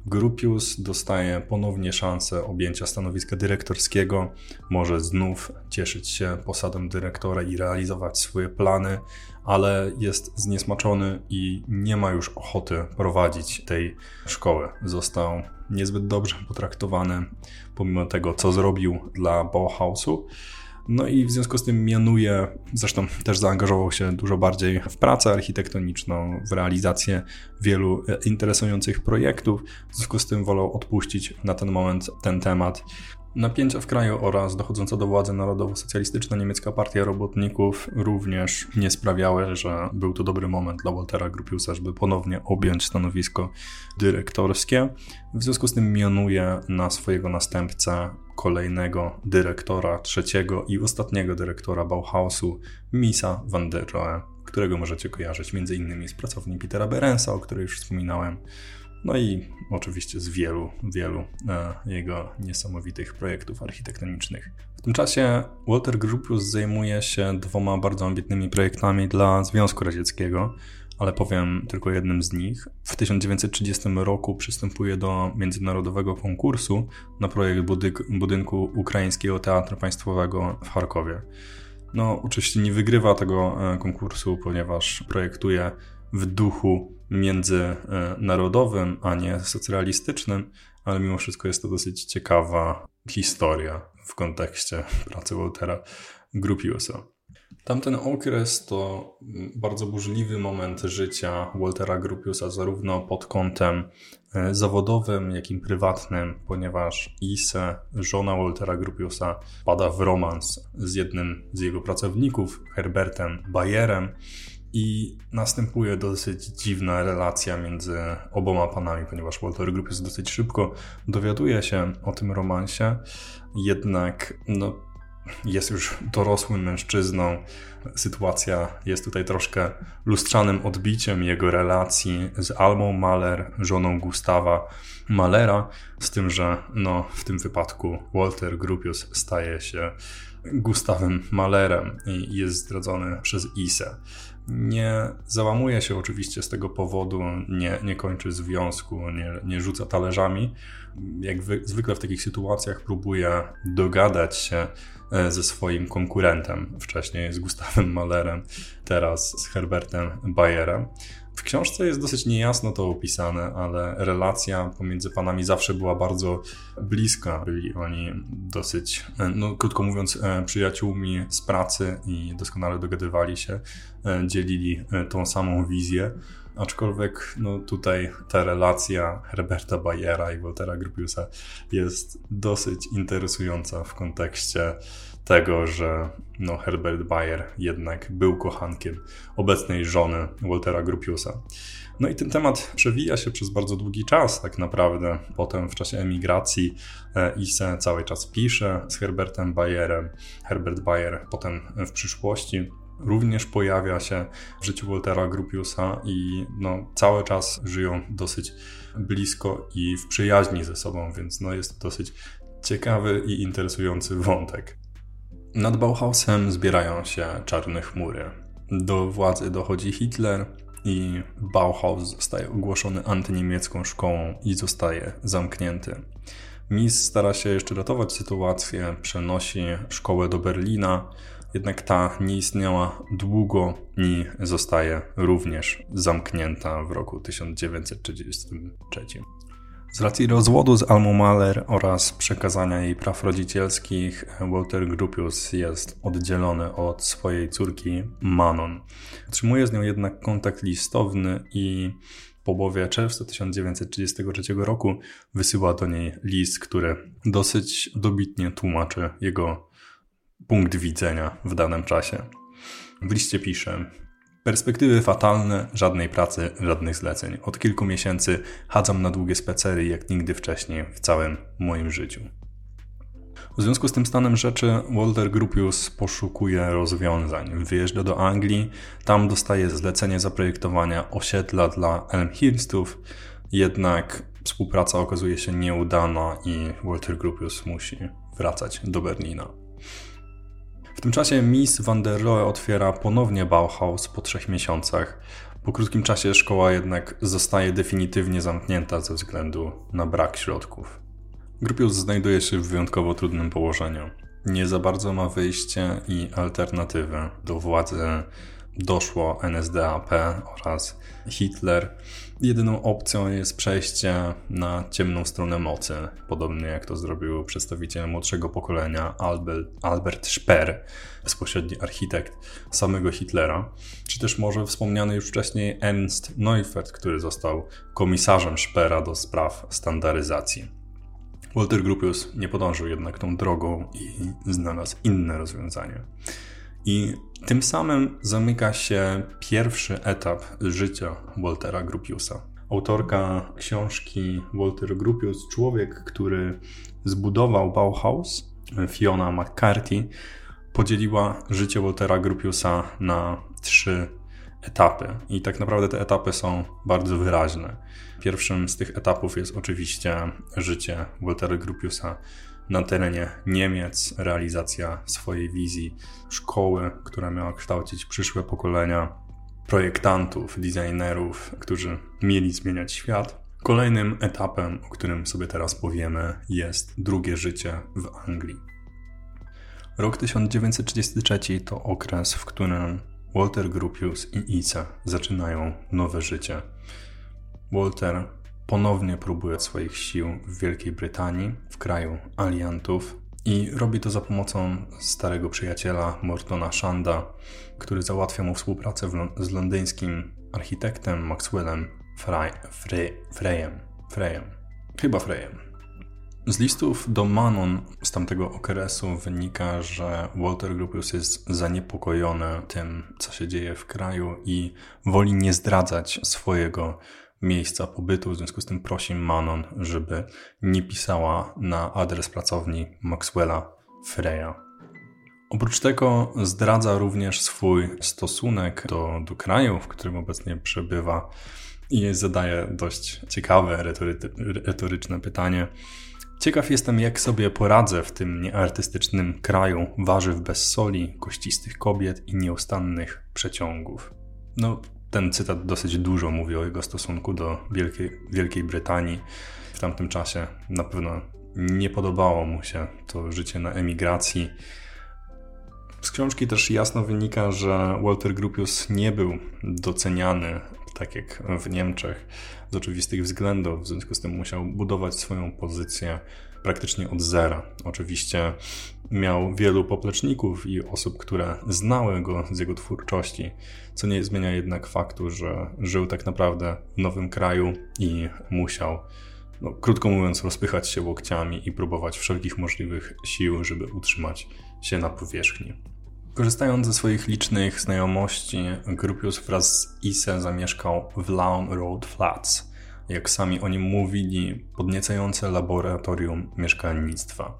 Grupius dostaje ponownie szansę objęcia stanowiska dyrektorskiego, może znów cieszyć się posadą dyrektora i realizować swoje plany, ale jest zniesmaczony i nie ma już ochoty prowadzić tej szkoły. Został niezbyt dobrze potraktowany, pomimo tego, co zrobił dla Bauhausu. No i w związku z tym mianuje, zresztą też zaangażował się dużo bardziej w pracę architektoniczną, w realizację wielu e, interesujących projektów. W związku z tym wolał odpuścić na ten moment ten temat. Napięcia w kraju oraz dochodząca do władzy narodowo-socjalistyczna niemiecka partia robotników również nie sprawiały, że był to dobry moment dla Waltera Gropiusa, żeby ponownie objąć stanowisko dyrektorskie. W związku z tym mianuje na swojego następcę kolejnego dyrektora, trzeciego i ostatniego dyrektora Bauhausu, Misa van der Rohe, którego możecie kojarzyć m.in. z pracowni Petera Berensa, o której już wspominałem, no i oczywiście z wielu, wielu e, jego niesamowitych projektów architektonicznych. W tym czasie Walter Gropius zajmuje się dwoma bardzo ambitnymi projektami dla Związku Radzieckiego, ale powiem tylko jednym z nich. W 1930 roku przystępuje do międzynarodowego konkursu na projekt budynku Ukraińskiego Teatru Państwowego w Charkowie. No, oczywiście nie wygrywa tego e, konkursu, ponieważ projektuje w duchu międzynarodowym, a nie socjalistycznym, ale mimo wszystko jest to dosyć ciekawa historia w kontekście pracy Waltera Gropiusa. Tamten okres to bardzo burzliwy moment życia Waltera Gropiusa, zarówno pod kątem e, zawodowym, jak i prywatnym, ponieważ Ise, żona Waltera Gropiusa, pada w romans z jednym z jego pracowników, Herbertem Bayerem, i następuje dosyć dziwna relacja między oboma panami, ponieważ Walter Gropius dosyć szybko dowiaduje się o tym romansie, jednak no, jest już dorosłym mężczyzną. Sytuacja jest tutaj troszkę lustrzanym odbiciem jego relacji z Almą Mahler, żoną Gustawa Malera, z tym, że no, w tym wypadku Walter Gropius staje się Gustawem Malerem i jest zdradzony przez Isę. Nie załamuje się oczywiście z tego powodu, nie, nie kończy związku, nie, nie rzuca talerzami. Jak wy, zwykle w takich sytuacjach próbuje dogadać się ze swoim konkurentem. Wcześniej z Gustawem Malerem, teraz z Herbertem Bayerem. W książce jest dosyć niejasno to opisane, ale relacja pomiędzy panami zawsze była bardzo bliska. Byli oni dosyć, no krótko mówiąc, e, przyjaciółmi z pracy i doskonale dogadywali się, e, dzielili e, tą samą wizję. Aczkolwiek no, tutaj ta relacja Herberta Bayera i Waltera Gropiusa jest dosyć interesująca w kontekście tego, że no, Herbert Bayer jednak był kochankiem obecnej żony Waltera Gropiusa. No i ten temat przewija się przez bardzo długi czas, tak naprawdę. Potem w czasie emigracji e, Ise cały czas pisze z Herbertem Bayerem. Herbert Bayer potem w przyszłości również pojawia się w życiu Waltera Gropiusa i no, cały czas żyją dosyć blisko i w przyjaźni ze sobą, więc no, jest to dosyć ciekawy i interesujący wątek. Nad Bauhausem zbierają się czarne chmury. Do władzy dochodzi Hitler, i Bauhaus zostaje ogłoszony antyniemiecką szkołą i zostaje zamknięty. Mies stara się jeszcze ratować sytuację, przenosi szkołę do Berlina, jednak ta nie istniała długo i zostaje również zamknięta w roku 1933. Z racji rozwodu z Almu Mahler oraz przekazania jej praw rodzicielskich, Walter Gropius jest oddzielony od swojej córki Manon. Utrzymuje z nią jednak kontakt listowny i po połowie czerwca 1933 roku wysyła do niej list, który dosyć dobitnie tłumaczy jego punkt widzenia w danym czasie. W liście pisze: Perspektywy fatalne, żadnej pracy, żadnych zleceń. Od kilku miesięcy chadzam na długie spacery jak nigdy wcześniej w całym moim życiu. W związku z tym stanem rzeczy Walter Gropius poszukuje rozwiązań. Wyjeżdża do Anglii, tam dostaje zlecenie zaprojektowania osiedla dla Elmhirstów, jednak współpraca okazuje się nieudana i Walter Gropius musi wracać do Berlina. W tym czasie Miss van der Rohe otwiera ponownie Bauhaus po trzech miesiącach. Po krótkim czasie szkoła jednak zostaje definitywnie zamknięta ze względu na brak środków. Grupius znajduje się w wyjątkowo trudnym położeniu. Nie za bardzo ma wyjście i alternatywę. Do władzy doszło NSDAP oraz Hitler. Jedyną opcją jest przejście na ciemną stronę mocy, podobnie jak to zrobił przedstawiciel młodszego pokolenia Albert, Albert Speer, bezpośredni architekt samego Hitlera, czy też może wspomniany już wcześniej Ernst Neufeld, który został komisarzem Speera do spraw standaryzacji. Walter Gropius nie podążył jednak tą drogą i znalazł inne rozwiązanie. I tym samym zamyka się pierwszy etap życia Waltera Gropiusa. Autorka książki Walter Gropius, człowiek, który zbudował Bauhaus, Fiona McCarthy, podzieliła życie Waltera Gropiusa na trzy etapy. I tak naprawdę te etapy są bardzo wyraźne. Pierwszym z tych etapów jest oczywiście życie Waltera Gropiusa na terenie Niemiec, realizacja swojej wizji szkoły, która miała kształcić przyszłe pokolenia projektantów, designerów, którzy mieli zmieniać świat. Kolejnym etapem, o którym sobie teraz powiemy, jest drugie życie w Anglii. Rok 1933 to okres, w którym Walter Gropius i Isa zaczynają nowe życie. Walter ponownie próbuje swoich sił w Wielkiej Brytanii, w kraju aliantów i robi to za pomocą starego przyjaciela Mortona Shanda, który załatwia mu współpracę z londyńskim architektem Maxwellem Frey, Frey, Freyem. Freyem. Chyba Freyem. Z listów do Manon z tamtego okresu wynika, że Walter Gropius jest zaniepokojony tym, co się dzieje w kraju i woli nie zdradzać swojego miejsca pobytu. W związku z tym prosi Manon, żeby nie pisała na adres pracowni Maxwella Freya. Oprócz tego zdradza również swój stosunek do, do kraju, w którym obecnie przebywa i zadaje dość ciekawe, retoryczne pytanie Ciekaw jestem, jak sobie poradzę w tym nieartystycznym kraju warzyw bez soli, kościstych kobiet i nieustannych przeciągów. No, ten cytat dosyć dużo mówi o jego stosunku do Wielkiej, Wielkiej Brytanii. W tamtym czasie na pewno nie podobało mu się to życie na emigracji. Z książki też jasno wynika, że Walter Gropius nie był doceniany tak jak w Niemczech, z oczywistych względów. W związku z tym musiał budować swoją pozycję praktycznie od zera. Oczywiście miał wielu popleczników i osób, które znały go z jego twórczości, co nie zmienia jednak faktu, że żył tak naprawdę w nowym kraju i musiał, no, krótko mówiąc, rozpychać się łokciami i próbować wszelkich możliwych sił, żeby utrzymać się na powierzchni. Korzystając ze swoich licznych znajomości, Grupius wraz z Ise zamieszkał w Lawn Road Flats, jak sami o nim mówili, podniecające laboratorium mieszkalnictwa.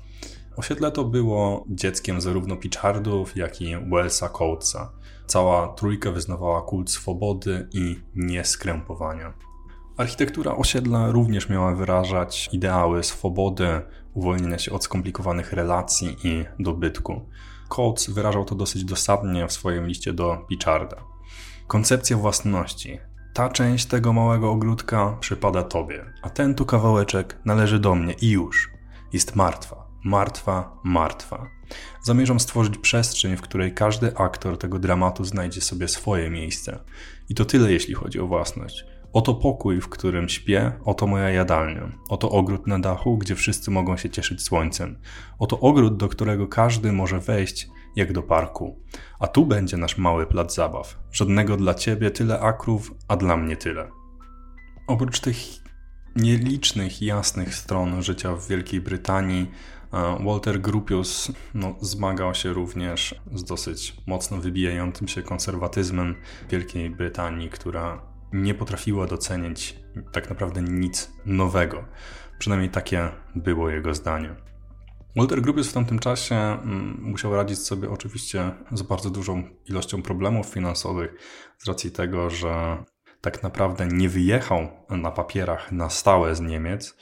Osiedle to było dzieckiem zarówno Pichardów, jak i Wellsa Coatesa. Cała trójka wyznawała kult swobody i nieskrępowania. Architektura osiedla również miała wyrażać ideały swobody, uwolnienia się od skomplikowanych relacji i dobytku. Coates wyrażał to dosyć dosadnie w swoim liście do Picharda. Koncepcja własności, ta część tego małego ogródka przypada tobie, a ten tu kawałeczek należy do mnie i już. Jest martwa, martwa, martwa. Zamierzam stworzyć przestrzeń, w której każdy aktor tego dramatu znajdzie sobie swoje miejsce. I to tyle, jeśli chodzi o własność. Oto pokój, w którym śpię, oto moja jadalnia. Oto ogród na dachu, gdzie wszyscy mogą się cieszyć słońcem. Oto ogród, do którego każdy może wejść jak do parku. A tu będzie nasz mały plac zabaw. Żadnego dla ciebie tyle akrów, a dla mnie tyle. Oprócz tych nielicznych, jasnych stron życia w Wielkiej Brytanii, Walter Gropius no, zmagał się również z dosyć mocno wybijającym się konserwatyzmem Wielkiej Brytanii, która nie potrafiła docenić tak naprawdę nic nowego. Przynajmniej takie było jego zdanie. Walter Gropius w tamtym czasie mm, musiał radzić sobie oczywiście z bardzo dużą ilością problemów finansowych z racji tego, że tak naprawdę nie wyjechał na papierach na stałe z Niemiec,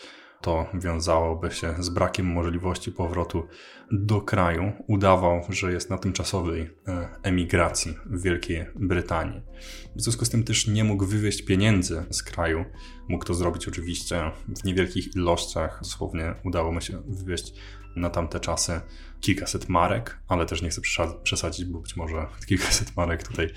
to wiązałoby się z brakiem możliwości powrotu do kraju. Udawał, że jest na tymczasowej e, emigracji w Wielkiej Brytanii. W związku z tym też nie mógł wywieźć pieniędzy z kraju. Mógł to zrobić oczywiście w niewielkich ilościach. Dosłownie udało mu się wywieźć na tamte czasy kilkaset marek, ale też nie chcę przesadzić, bo być może kilkaset marek tutaj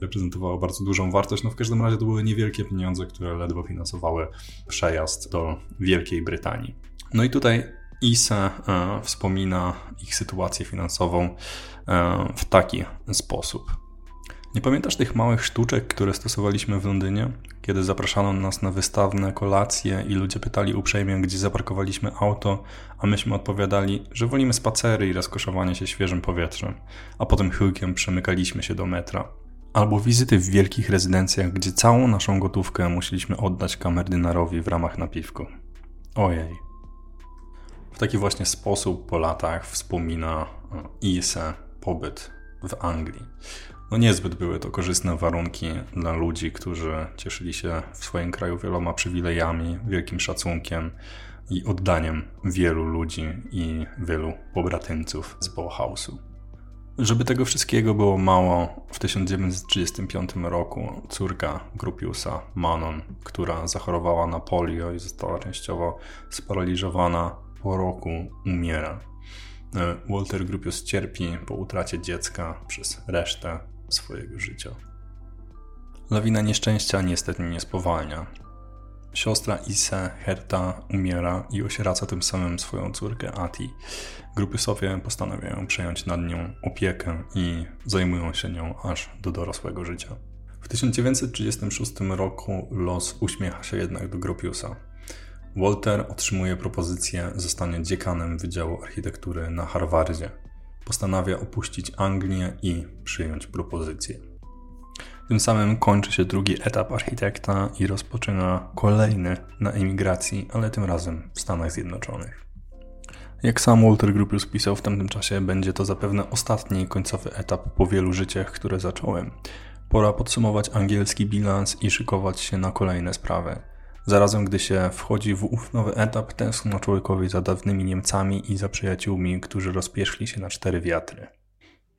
reprezentowało bardzo dużą wartość. No w każdym razie to były niewielkie pieniądze, które ledwo finansowały przejazd do Wielkiej Brytanii. No i tutaj ISE e, wspomina ich sytuację finansową e, w taki sposób. Nie pamiętasz tych małych sztuczek, które stosowaliśmy w Londynie? Kiedy zapraszano nas na wystawne kolacje i ludzie pytali uprzejmie, gdzie zaparkowaliśmy auto, a myśmy odpowiadali, że wolimy spacery i rozkoszowanie się świeżym powietrzem, a potem chyłkiem przemykaliśmy się do metra. Albo wizyty w wielkich rezydencjach, gdzie całą naszą gotówkę musieliśmy oddać kamerdynarowi w ramach napiwku. Ojej. W taki właśnie sposób po latach wspomina e, Ise pobyt w Anglii. No niezbyt były to korzystne warunki dla ludzi, którzy cieszyli się w swoim kraju wieloma przywilejami, wielkim szacunkiem i oddaniem wielu ludzi i wielu pobratyńców z Bauhausu. Żeby tego wszystkiego było mało, w 1935 roku córka Grupiusa, Manon, która zachorowała na polio i została częściowo sparaliżowana, po roku umiera. E, Walter Grupius cierpi po utracie dziecka przez resztę swojego życia. Lawina nieszczęścia niestety nie spowalnia. Siostra Ise, Herta, umiera i osieraca tym samym swoją córkę Ati. Grupy sobie postanawiają przejąć nad nią opiekę i zajmują się nią aż do dorosłego życia. W 1936 roku los uśmiecha się jednak do Gropiusa. Walter otrzymuje propozycję zostania dziekanem Wydziału Architektury na Harvardzie postanawia opuścić Anglię i przyjąć propozycję. Tym samym kończy się drugi etap architekta i rozpoczyna kolejny na emigracji, ale tym razem w Stanach Zjednoczonych. Jak sam Walter Gropius pisał w tamtym czasie, będzie to zapewne ostatni końcowy etap po wielu życiach, które zacząłem. Pora podsumować angielski bilans i szykować się na kolejne sprawy. Zarazem, gdy się wchodzi w ów nowy etap, tęskno człowiekowi za dawnymi Niemcami i za przyjaciółmi, którzy rozpierzchli się na cztery wiatry.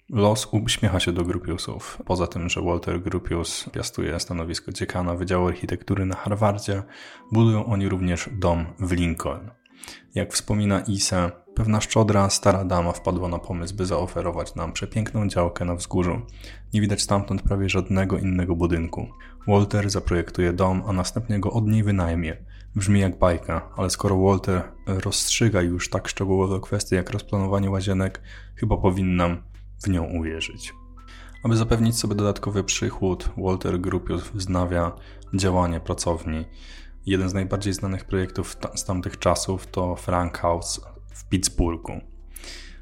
Los uśmiecha się do Grupiusów. Poza tym, że Walter Grupius piastuje stanowisko dziekana Wydziału Architektury na Harvardzie, budują oni również dom w Lincoln. Jak wspomina Ise, pewna szczodra, stara dama wpadła na pomysł, by zaoferować nam przepiękną działkę na wzgórzu. Nie widać stamtąd prawie żadnego innego budynku. Walter zaprojektuje dom, a następnie go od niej wynajmie. Brzmi jak bajka, ale skoro Walter rozstrzyga już tak szczegółowe kwestie jak rozplanowanie łazienek, chyba powinnam w nią uwierzyć. Aby zapewnić sobie dodatkowy przychód, Walter Gropius wznawia działanie pracowni. Jeden z najbardziej znanych projektów z tamtych czasów to Frank House w Pittsburghu.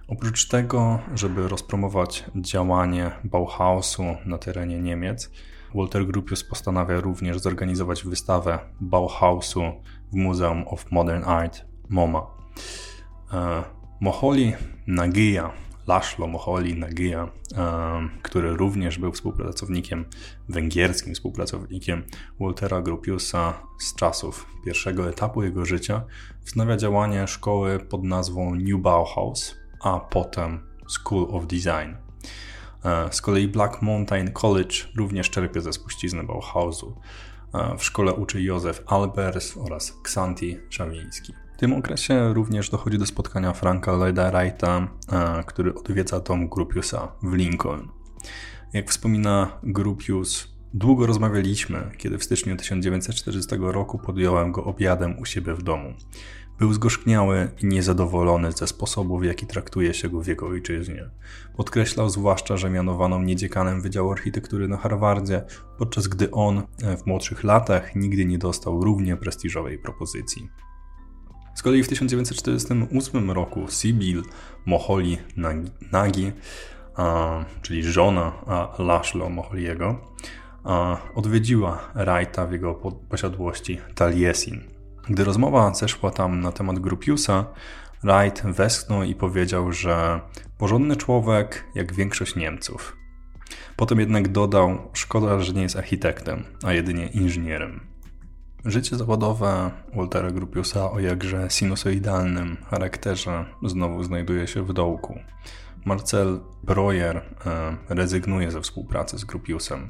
Oprócz tego, żeby rozpromować działanie Bauhausu na terenie Niemiec, Walter Gropius postanawia również zorganizować wystawę Bauhausu w Muzeum of Modern Art MoMA. E, Moholi Nagia, Laszlo Moholi Nagia, e, który również był współpracownikiem, węgierskim współpracownikiem Waltera Gropiusa z czasów pierwszego etapu jego życia, wznawia działanie szkoły pod nazwą New Bauhaus, a potem School of Design. E, z kolei Black Mountain College również czerpie ze spuścizny Bauhausu. W szkole uczy Józef Albers oraz Xanti Szawiński. W tym okresie również dochodzi do spotkania Franka Lloyda Wrighta, który odwiedza dom Grupiusa w Lincoln. Jak wspomina Grupius, długo rozmawialiśmy, kiedy w styczniu 1940 roku podjąłem go obiadem u siebie w domu. Był zgorzkniały i niezadowolony ze sposobu, w jaki traktuje się go w jego ojczyźnie. Podkreślał zwłaszcza, że mianowano mnie dziekanem Wydziału Architektury na Harvardzie, podczas gdy on w młodszych latach nigdy nie dostał równie prestiżowej propozycji. Z kolei w 1948 roku Sibyl Moholi Nagi, a, czyli żona a Laszlo Moholiego, a, odwiedziła Wrighta w jego posiadłości Taliesin. Gdy rozmowa zeszła tam na temat Grupiusa, Wright westchnął i powiedział, że porządny człowiek jak większość Niemców. Potem jednak dodał, szkoda, że nie jest architektem, a jedynie inżynierem. Życie zawodowe Waltera Grupiusa o jakże sinusoidalnym charakterze znowu znajduje się w dołku. Marcel Breuer e, rezygnuje ze współpracy z Grupiusem.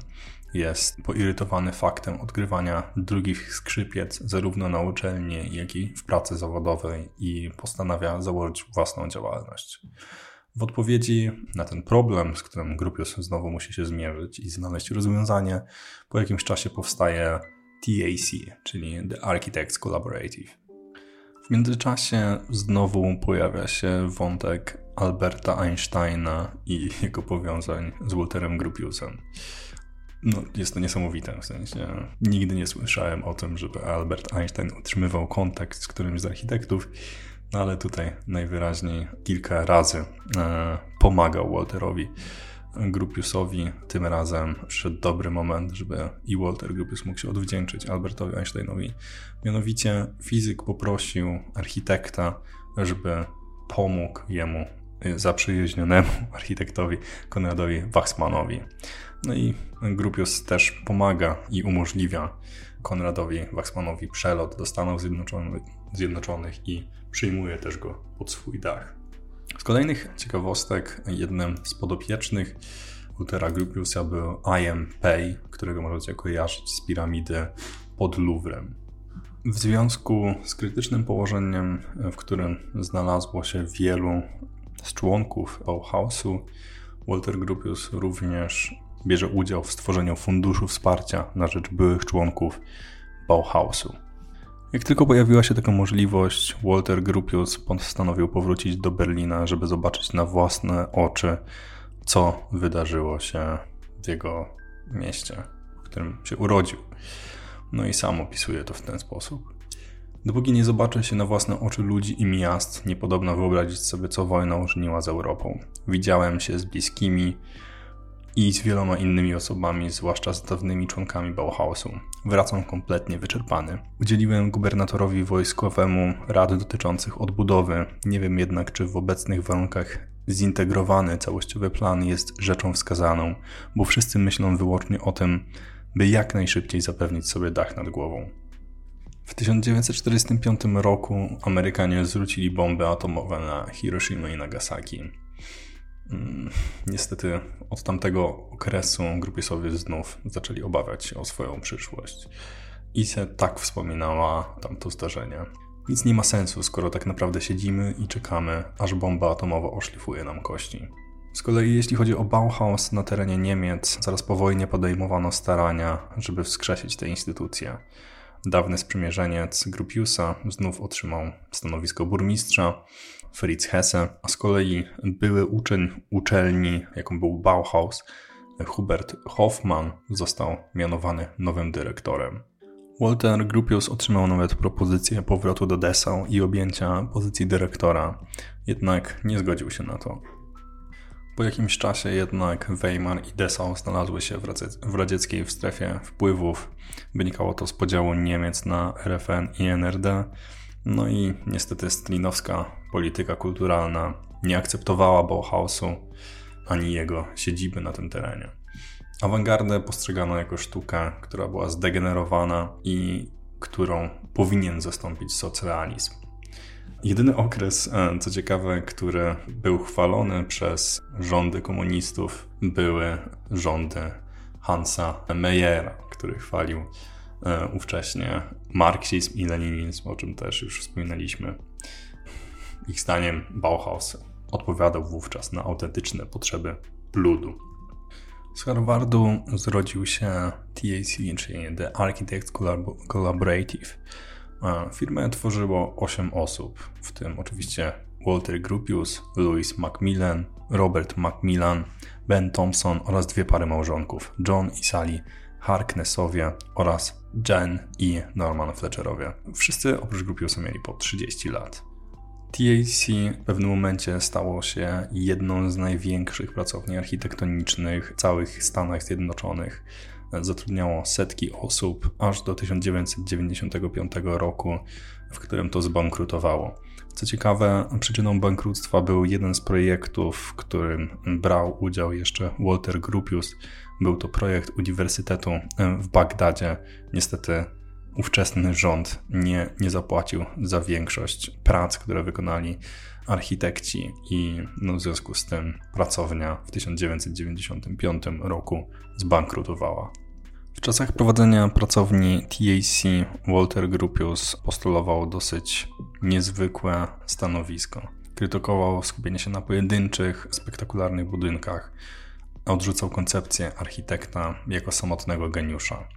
Jest poirytowany faktem odgrywania drugich skrzypiec zarówno na uczelni, jak i w pracy zawodowej i postanawia założyć własną działalność. W odpowiedzi na ten problem, z którym Grupius znowu musi się zmierzyć i znaleźć rozwiązanie, po jakimś czasie powstaje TAC, czyli The Architects Collaborative. W międzyczasie znowu pojawia się wątek Alberta Einsteina i jego powiązań z Walterem Gropiusem. No, jest to niesamowite, w sensie nigdy nie słyszałem o tym, żeby Albert Einstein utrzymywał kontakt z którymś z architektów, no ale tutaj najwyraźniej kilka razy e, pomagał Walterowi Grupiusowi. Tym razem przyszedł dobry moment, żeby i Walter Grupius mógł się odwdzięczyć Albertowi Einsteinowi. Mianowicie fizyk poprosił architekta, żeby pomógł jemu y, zaprzyjaźnionemu architektowi Konradowi Wachsmanowi. No i Grupius też pomaga i umożliwia Konradowi Wachsmanowi przelot do Stanów Zjednoczonych, Zjednoczonych i przyjmuje też go pod swój dach. Z kolejnych ciekawostek, jednym z podopiecznych Ultera Gropiusa był I.M. Pei, którego możecie kojarzyć z piramidy pod Louvrem. W związku z krytycznym położeniem, w którym znalazło się wielu z członków Bauhausu, Walter Gropius również bierze udział w stworzeniu funduszu wsparcia na rzecz byłych członków Bauhausu. Jak tylko pojawiła się taka możliwość, Walter Gropius postanowił powrócić do Berlina, żeby zobaczyć na własne oczy, co wydarzyło się w jego mieście, w którym się urodził. No i sam opisuje to w ten sposób. Dopóki nie zobaczy się na własne oczy ludzi i miast, niepodobno wyobrazić sobie, co wojna uczyniła z Europą. Widziałem się z bliskimi, i z wieloma innymi osobami, zwłaszcza z dawnymi członkami Bauhausu. Wracam kompletnie wyczerpany. Udzieliłem gubernatorowi wojskowemu rad dotyczących odbudowy. Nie wiem jednak, czy w obecnych warunkach zintegrowany całościowy plan jest rzeczą wskazaną, bo wszyscy myślą wyłącznie o tym, by jak najszybciej zapewnić sobie dach nad głową. W 1945 roku Amerykanie zwrócili bomby atomowe na Hiroshima i Nagasaki. Mm, niestety od tamtego okresu grupiesowie znów zaczęli obawiać się o swoją przyszłość. I se tak wspominała tamto zdarzenie. Nic nie ma sensu, skoro tak naprawdę siedzimy i czekamy, aż bomba atomowa oszlifuje nam kości. Z kolei jeśli chodzi o Bauhaus na terenie Niemiec, zaraz po wojnie podejmowano starania, żeby wskrzesić tę instytucję. Dawny sprzymierzeniec Grupiusa znów otrzymał stanowisko burmistrza, Fritz Hesse, a z kolei były uczeń uczelni, jaką był Bauhaus, Hubert Hoffmann, został mianowany nowym dyrektorem. Walter Gropius otrzymał nawet propozycję powrotu do Dessau i objęcia pozycji dyrektora, jednak nie zgodził się na to. Po jakimś czasie jednak Weimar i Dessau znalazły się w radzieckiej strefie wpływów. Wynikało to z podziału Niemiec na RFN i NRD, no i niestety stalinowska polityka kulturalna nie akceptowała Bauhausu ani jego siedziby na tym terenie. Awangardę postrzegano jako sztukę, która była zdegenerowana i którą powinien zastąpić socrealizm. Jedyny okres, e, co ciekawe, który był chwalony przez rządy komunistów, były rządy Hansa Meyera, który chwalił e, ówcześnie marksizm i leninizm, o czym też już wspominaliśmy. Ich zdaniem Bauhaus odpowiadał wówczas na autentyczne potrzeby ludu. Z Harvardu zrodził się TAC, czyli The Architects Collaborative. Firmę tworzyło 8 osób, w tym oczywiście Walter Gropius, Louis Macmillan, Robert Macmillan, Ben Thompson oraz dwie pary małżonków, John i Sally Harknessowie oraz Jen i Norman Fletcherowie. Wszyscy oprócz Gropiusa mieli po 30 lat. TAC w pewnym momencie stało się jedną z największych pracowni architektonicznych w całych Stanach Zjednoczonych. Zatrudniało setki osób aż do 1995 roku, w którym to zbankrutowało. Co ciekawe, przyczyną bankructwa był jeden z projektów, w którym brał udział jeszcze Walter Gropius. Był to projekt Uniwersytetu w Bagdadzie. Niestety ówczesny rząd nie, nie zapłacił za większość prac, które wykonali architekci i no, w związku z tym pracownia w 1995 roku zbankrutowała. W czasach prowadzenia pracowni TAC Walter Gropius postulował dosyć niezwykłe stanowisko. Krytykował skupienie się na pojedynczych, spektakularnych budynkach, odrzucał koncepcję architekta jako samotnego geniusza.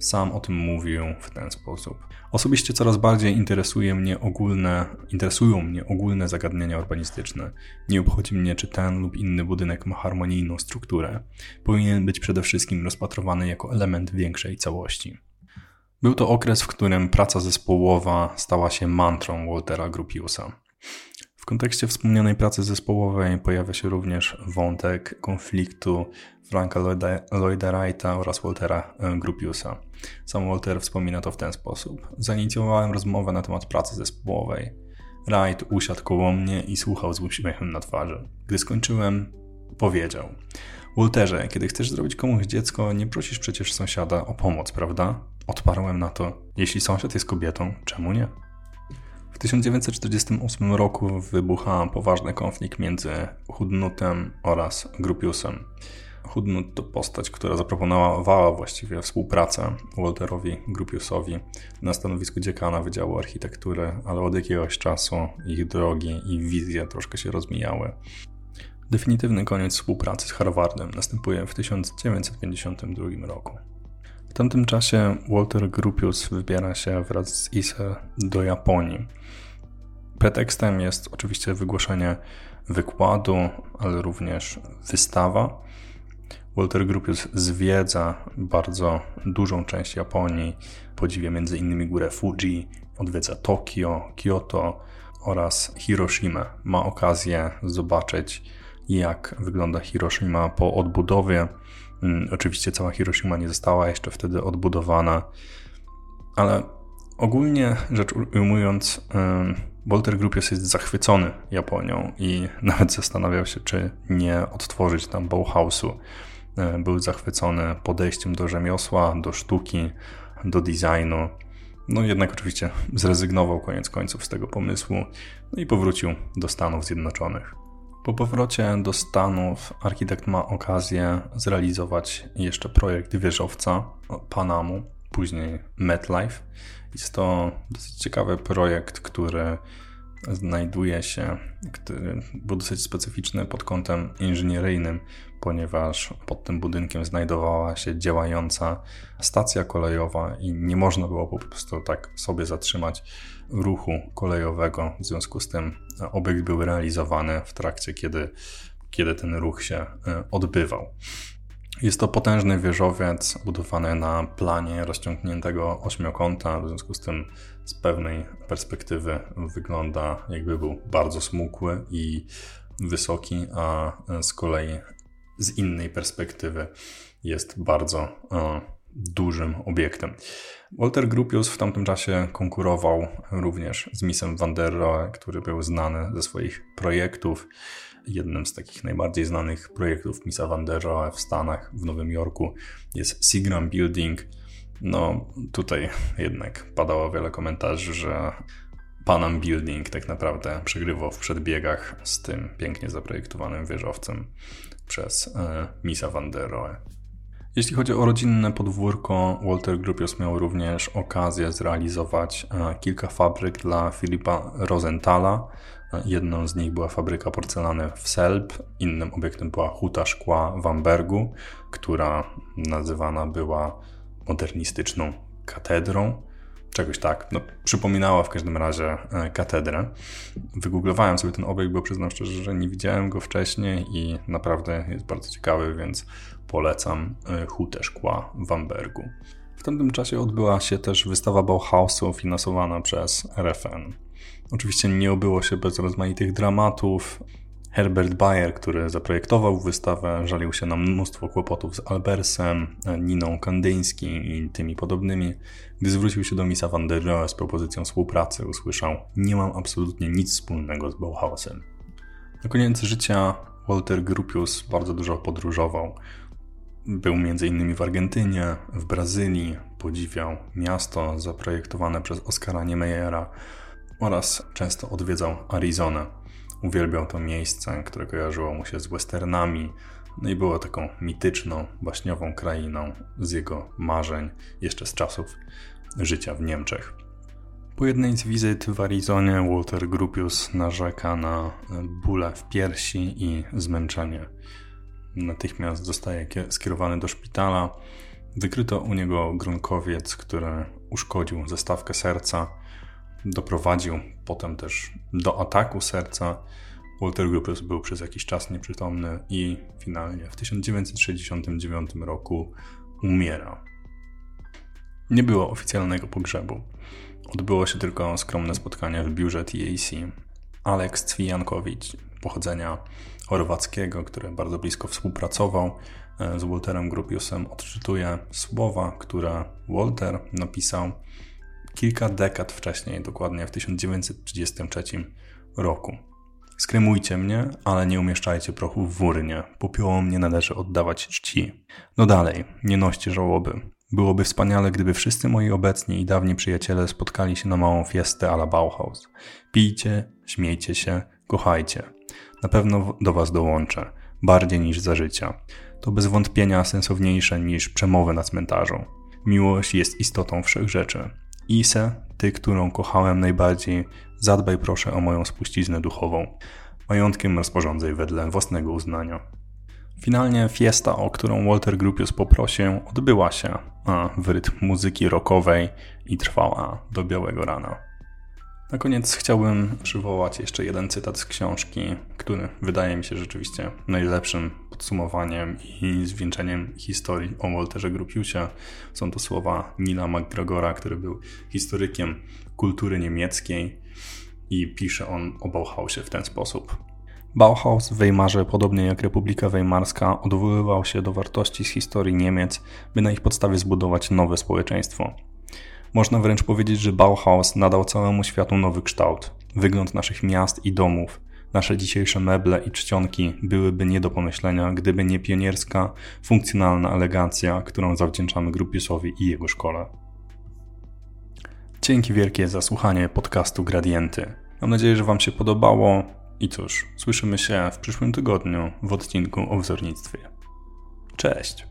Sam o tym mówił w ten sposób. Osobiście coraz bardziej interesuje mnie ogólne, interesują mnie ogólne zagadnienia urbanistyczne. Nie obchodzi mnie, czy ten lub inny budynek ma harmonijną strukturę. Powinien być przede wszystkim rozpatrowany jako element większej całości. Był to okres, w którym praca zespołowa stała się mantrą Waltera Gropiusa. W kontekście wspomnianej pracy zespołowej pojawia się również wątek konfliktu Franka Lloyda Wrighta oraz Waltera e, Gropiusa. Sam Walter wspomina to w ten sposób. Zainicjowałem rozmowę na temat pracy zespołowej. Wright usiadł koło mnie i słuchał z uśmiechem na twarzy. Gdy skończyłem, powiedział: Walterze, kiedy chcesz zrobić komuś dziecko, nie prosisz przecież sąsiada o pomoc, prawda? Odparłem na to: Jeśli sąsiad jest kobietą, czemu nie? W 1948 roku wybucha poważny konflikt między Hudnutem oraz Grupiusem. Hudnut to postać, która zaproponowała właściwie współpracę Walterowi Grupiusowi na stanowisku dziekana Wydziału Architektury, ale od jakiegoś czasu ich drogi i wizje troszkę się rozmijały. Definitywny koniec współpracy z Harvardem następuje w 1952 roku. W tamtym czasie Walter Grupius wybiera się wraz z Ise do Japonii. Pretekstem jest oczywiście wygłoszenie wykładu, ale również wystawa. Walter Grupius zwiedza bardzo dużą część Japonii, podziwia m.in. górę Fuji, odwiedza Tokio, Kyoto oraz Hiroshima. Ma okazję zobaczyć, jak wygląda Hiroshima po odbudowie Mm, oczywiście cała Hiroshima nie została jeszcze wtedy odbudowana, ale ogólnie rzecz ujmując, Walter Gropius jest zachwycony Japonią i nawet zastanawiał się, czy nie odtworzyć tam Bauhausu. E, był zachwycony podejściem do rzemiosła, do sztuki, do designu. No jednak oczywiście zrezygnował koniec końców z tego pomysłu no i powrócił do Stanów Zjednoczonych. Po powrocie do Stanów architekt ma okazję zrealizować jeszcze projekt wieżowca Panamu, później MetLife. Jest to dosyć ciekawy projekt, który znajduje się, który był dosyć specyficzny pod kątem inżynieryjnym, ponieważ pod tym budynkiem znajdowała się działająca stacja kolejowa i nie można było po prostu tak sobie zatrzymać ruchu kolejowego. W związku z tym obiekt był realizowany w trakcie, kiedy, kiedy ten ruch się e, odbywał. Jest to potężny wieżowiec budowany na planie rozciągniętego ośmiokąta, w związku z tym z pewnej perspektywy wygląda jakby był bardzo smukły i wysoki, a z kolei z innej perspektywy jest bardzo e, dużym obiektem. Walter Gropius w tamtym czasie konkurował również z Misem van der Rohe, który był znany ze swoich projektów. Jednym z takich najbardziej znanych projektów Misa van der Rohe w Stanach, w Nowym Jorku jest Seagram Building. No tutaj jednak padało wiele komentarzy, że Panam Building tak naprawdę przegrywał w przedbiegach z tym pięknie zaprojektowanym wieżowcem przez e, Misa van der Rohe.
Jeśli chodzi o rodzinne podwórko, Walter Gropius miał również okazję zrealizować e, kilka fabryk dla Filipa Rosenthala. E, jedną z nich była fabryka porcelany w Selb, innym obiektem była huta szkła w Ambergu, która nazywana była modernistyczną katedrą. Czegoś tak, no, przypominała w każdym razie e, katedrę. Wygooglowałem sobie ten obiekt, bo przyznam szczerze, że nie widziałem go wcześniej i naprawdę jest bardzo ciekawy, więc polecam e, hutę szkła w Ambergu. W tamtym czasie odbyła się też wystawa Bauhausu finansowana przez RFN. Oczywiście nie obyło się bez rozmaitych dramatów. Herbert Bayer, który zaprojektował wystawę, żalił się na mnóstwo kłopotów z Albersem, Niną Kandyński i tymi podobnymi. Gdy zwrócił się do Misa van der Rohe z propozycją współpracy, usłyszał: Nie mam absolutnie nic wspólnego z Bauhausem. Na koniec życia Walter Gropius bardzo dużo podróżował. Był m.in. w Argentynie, w Brazylii, podziwiał miasto zaprojektowane przez Oscara Niemeyera oraz często odwiedzał Arizonę. Uwielbiał to miejsce, które kojarzyło mu się z westernami, no i było taką mityczną, baśniową krainą z jego marzeń jeszcze z czasów życia w Niemczech. Po jednej z wizyt w Arizonie Walter Gropius narzeka na bóle w piersi i zmęczenie natychmiast zostaje skierowany do szpitala. Wykryto u niego grunkowiec, który uszkodził zestawkę serca, doprowadził potem też do ataku serca. Walter Gropius był przez jakiś czas nieprzytomny i finalnie w 1969 roku umiera. Nie było oficjalnego pogrzebu. Odbyło się tylko skromne spotkanie w biurze TAC. Aleks Cwijankowicz, pochodzenia chorwackiego, który bardzo blisko współpracował e, z Walterem Grupiusem, odczytuje słowa, które Walter napisał kilka dekad wcześniej, dokładnie w 1933 roku. Skremujcie mnie, ale nie umieszczajcie prochu w wurnie. Popiołom nie należy oddawać czci. No dalej, nie noście żałoby. Byłoby wspaniale, gdyby wszyscy moi obecni i dawni przyjaciele spotkali się na małą fiestę a la Bauhaus. Pijcie, śmiejcie się, kochajcie. Na pewno do Was dołączę, bardziej niż za życia. To bez wątpienia sensowniejsze niż przemowy na cmentarzu. Miłość jest istotą wszech rzeczy. Ise, ty, którą kochałem najbardziej, zadbaj proszę o moją spuściznę duchową. Majątkiem rozporządzaj wedle własnego uznania. Finalnie fiesta, o którą Walter Gropius poprosił, odbyła się a w rytm muzyki rockowej i trwała do białego rana. Na koniec chciałbym przywołać jeszcze jeden cytat z książki, który wydaje mi się rzeczywiście najlepszym podsumowaniem i zwieńczeniem historii o Walterze Gropiusie. Są to słowa Nila McGregora, który był historykiem kultury niemieckiej i pisze on o Bauhausie w ten sposób. Bauhaus w Weimarze, podobnie jak Republika Weimarska, odwoływał się do wartości z historii Niemiec, by na ich podstawie zbudować nowe społeczeństwo. Można wręcz powiedzieć, że Bauhaus nadał całemu światu nowy kształt. Wygląd naszych miast i domów, nasze dzisiejsze meble i czcionki byłyby nie do pomyślenia, gdyby nie pionierska, funkcjonalna elegancja, którą zawdzięczamy Grupiusowi i jego szkole. Dzięki wielkie za słuchanie podcastu Gradienty. Mam nadzieję, że Wam się podobało i cóż, słyszymy się w przyszłym tygodniu w odcinku o wzornictwie. Cześć!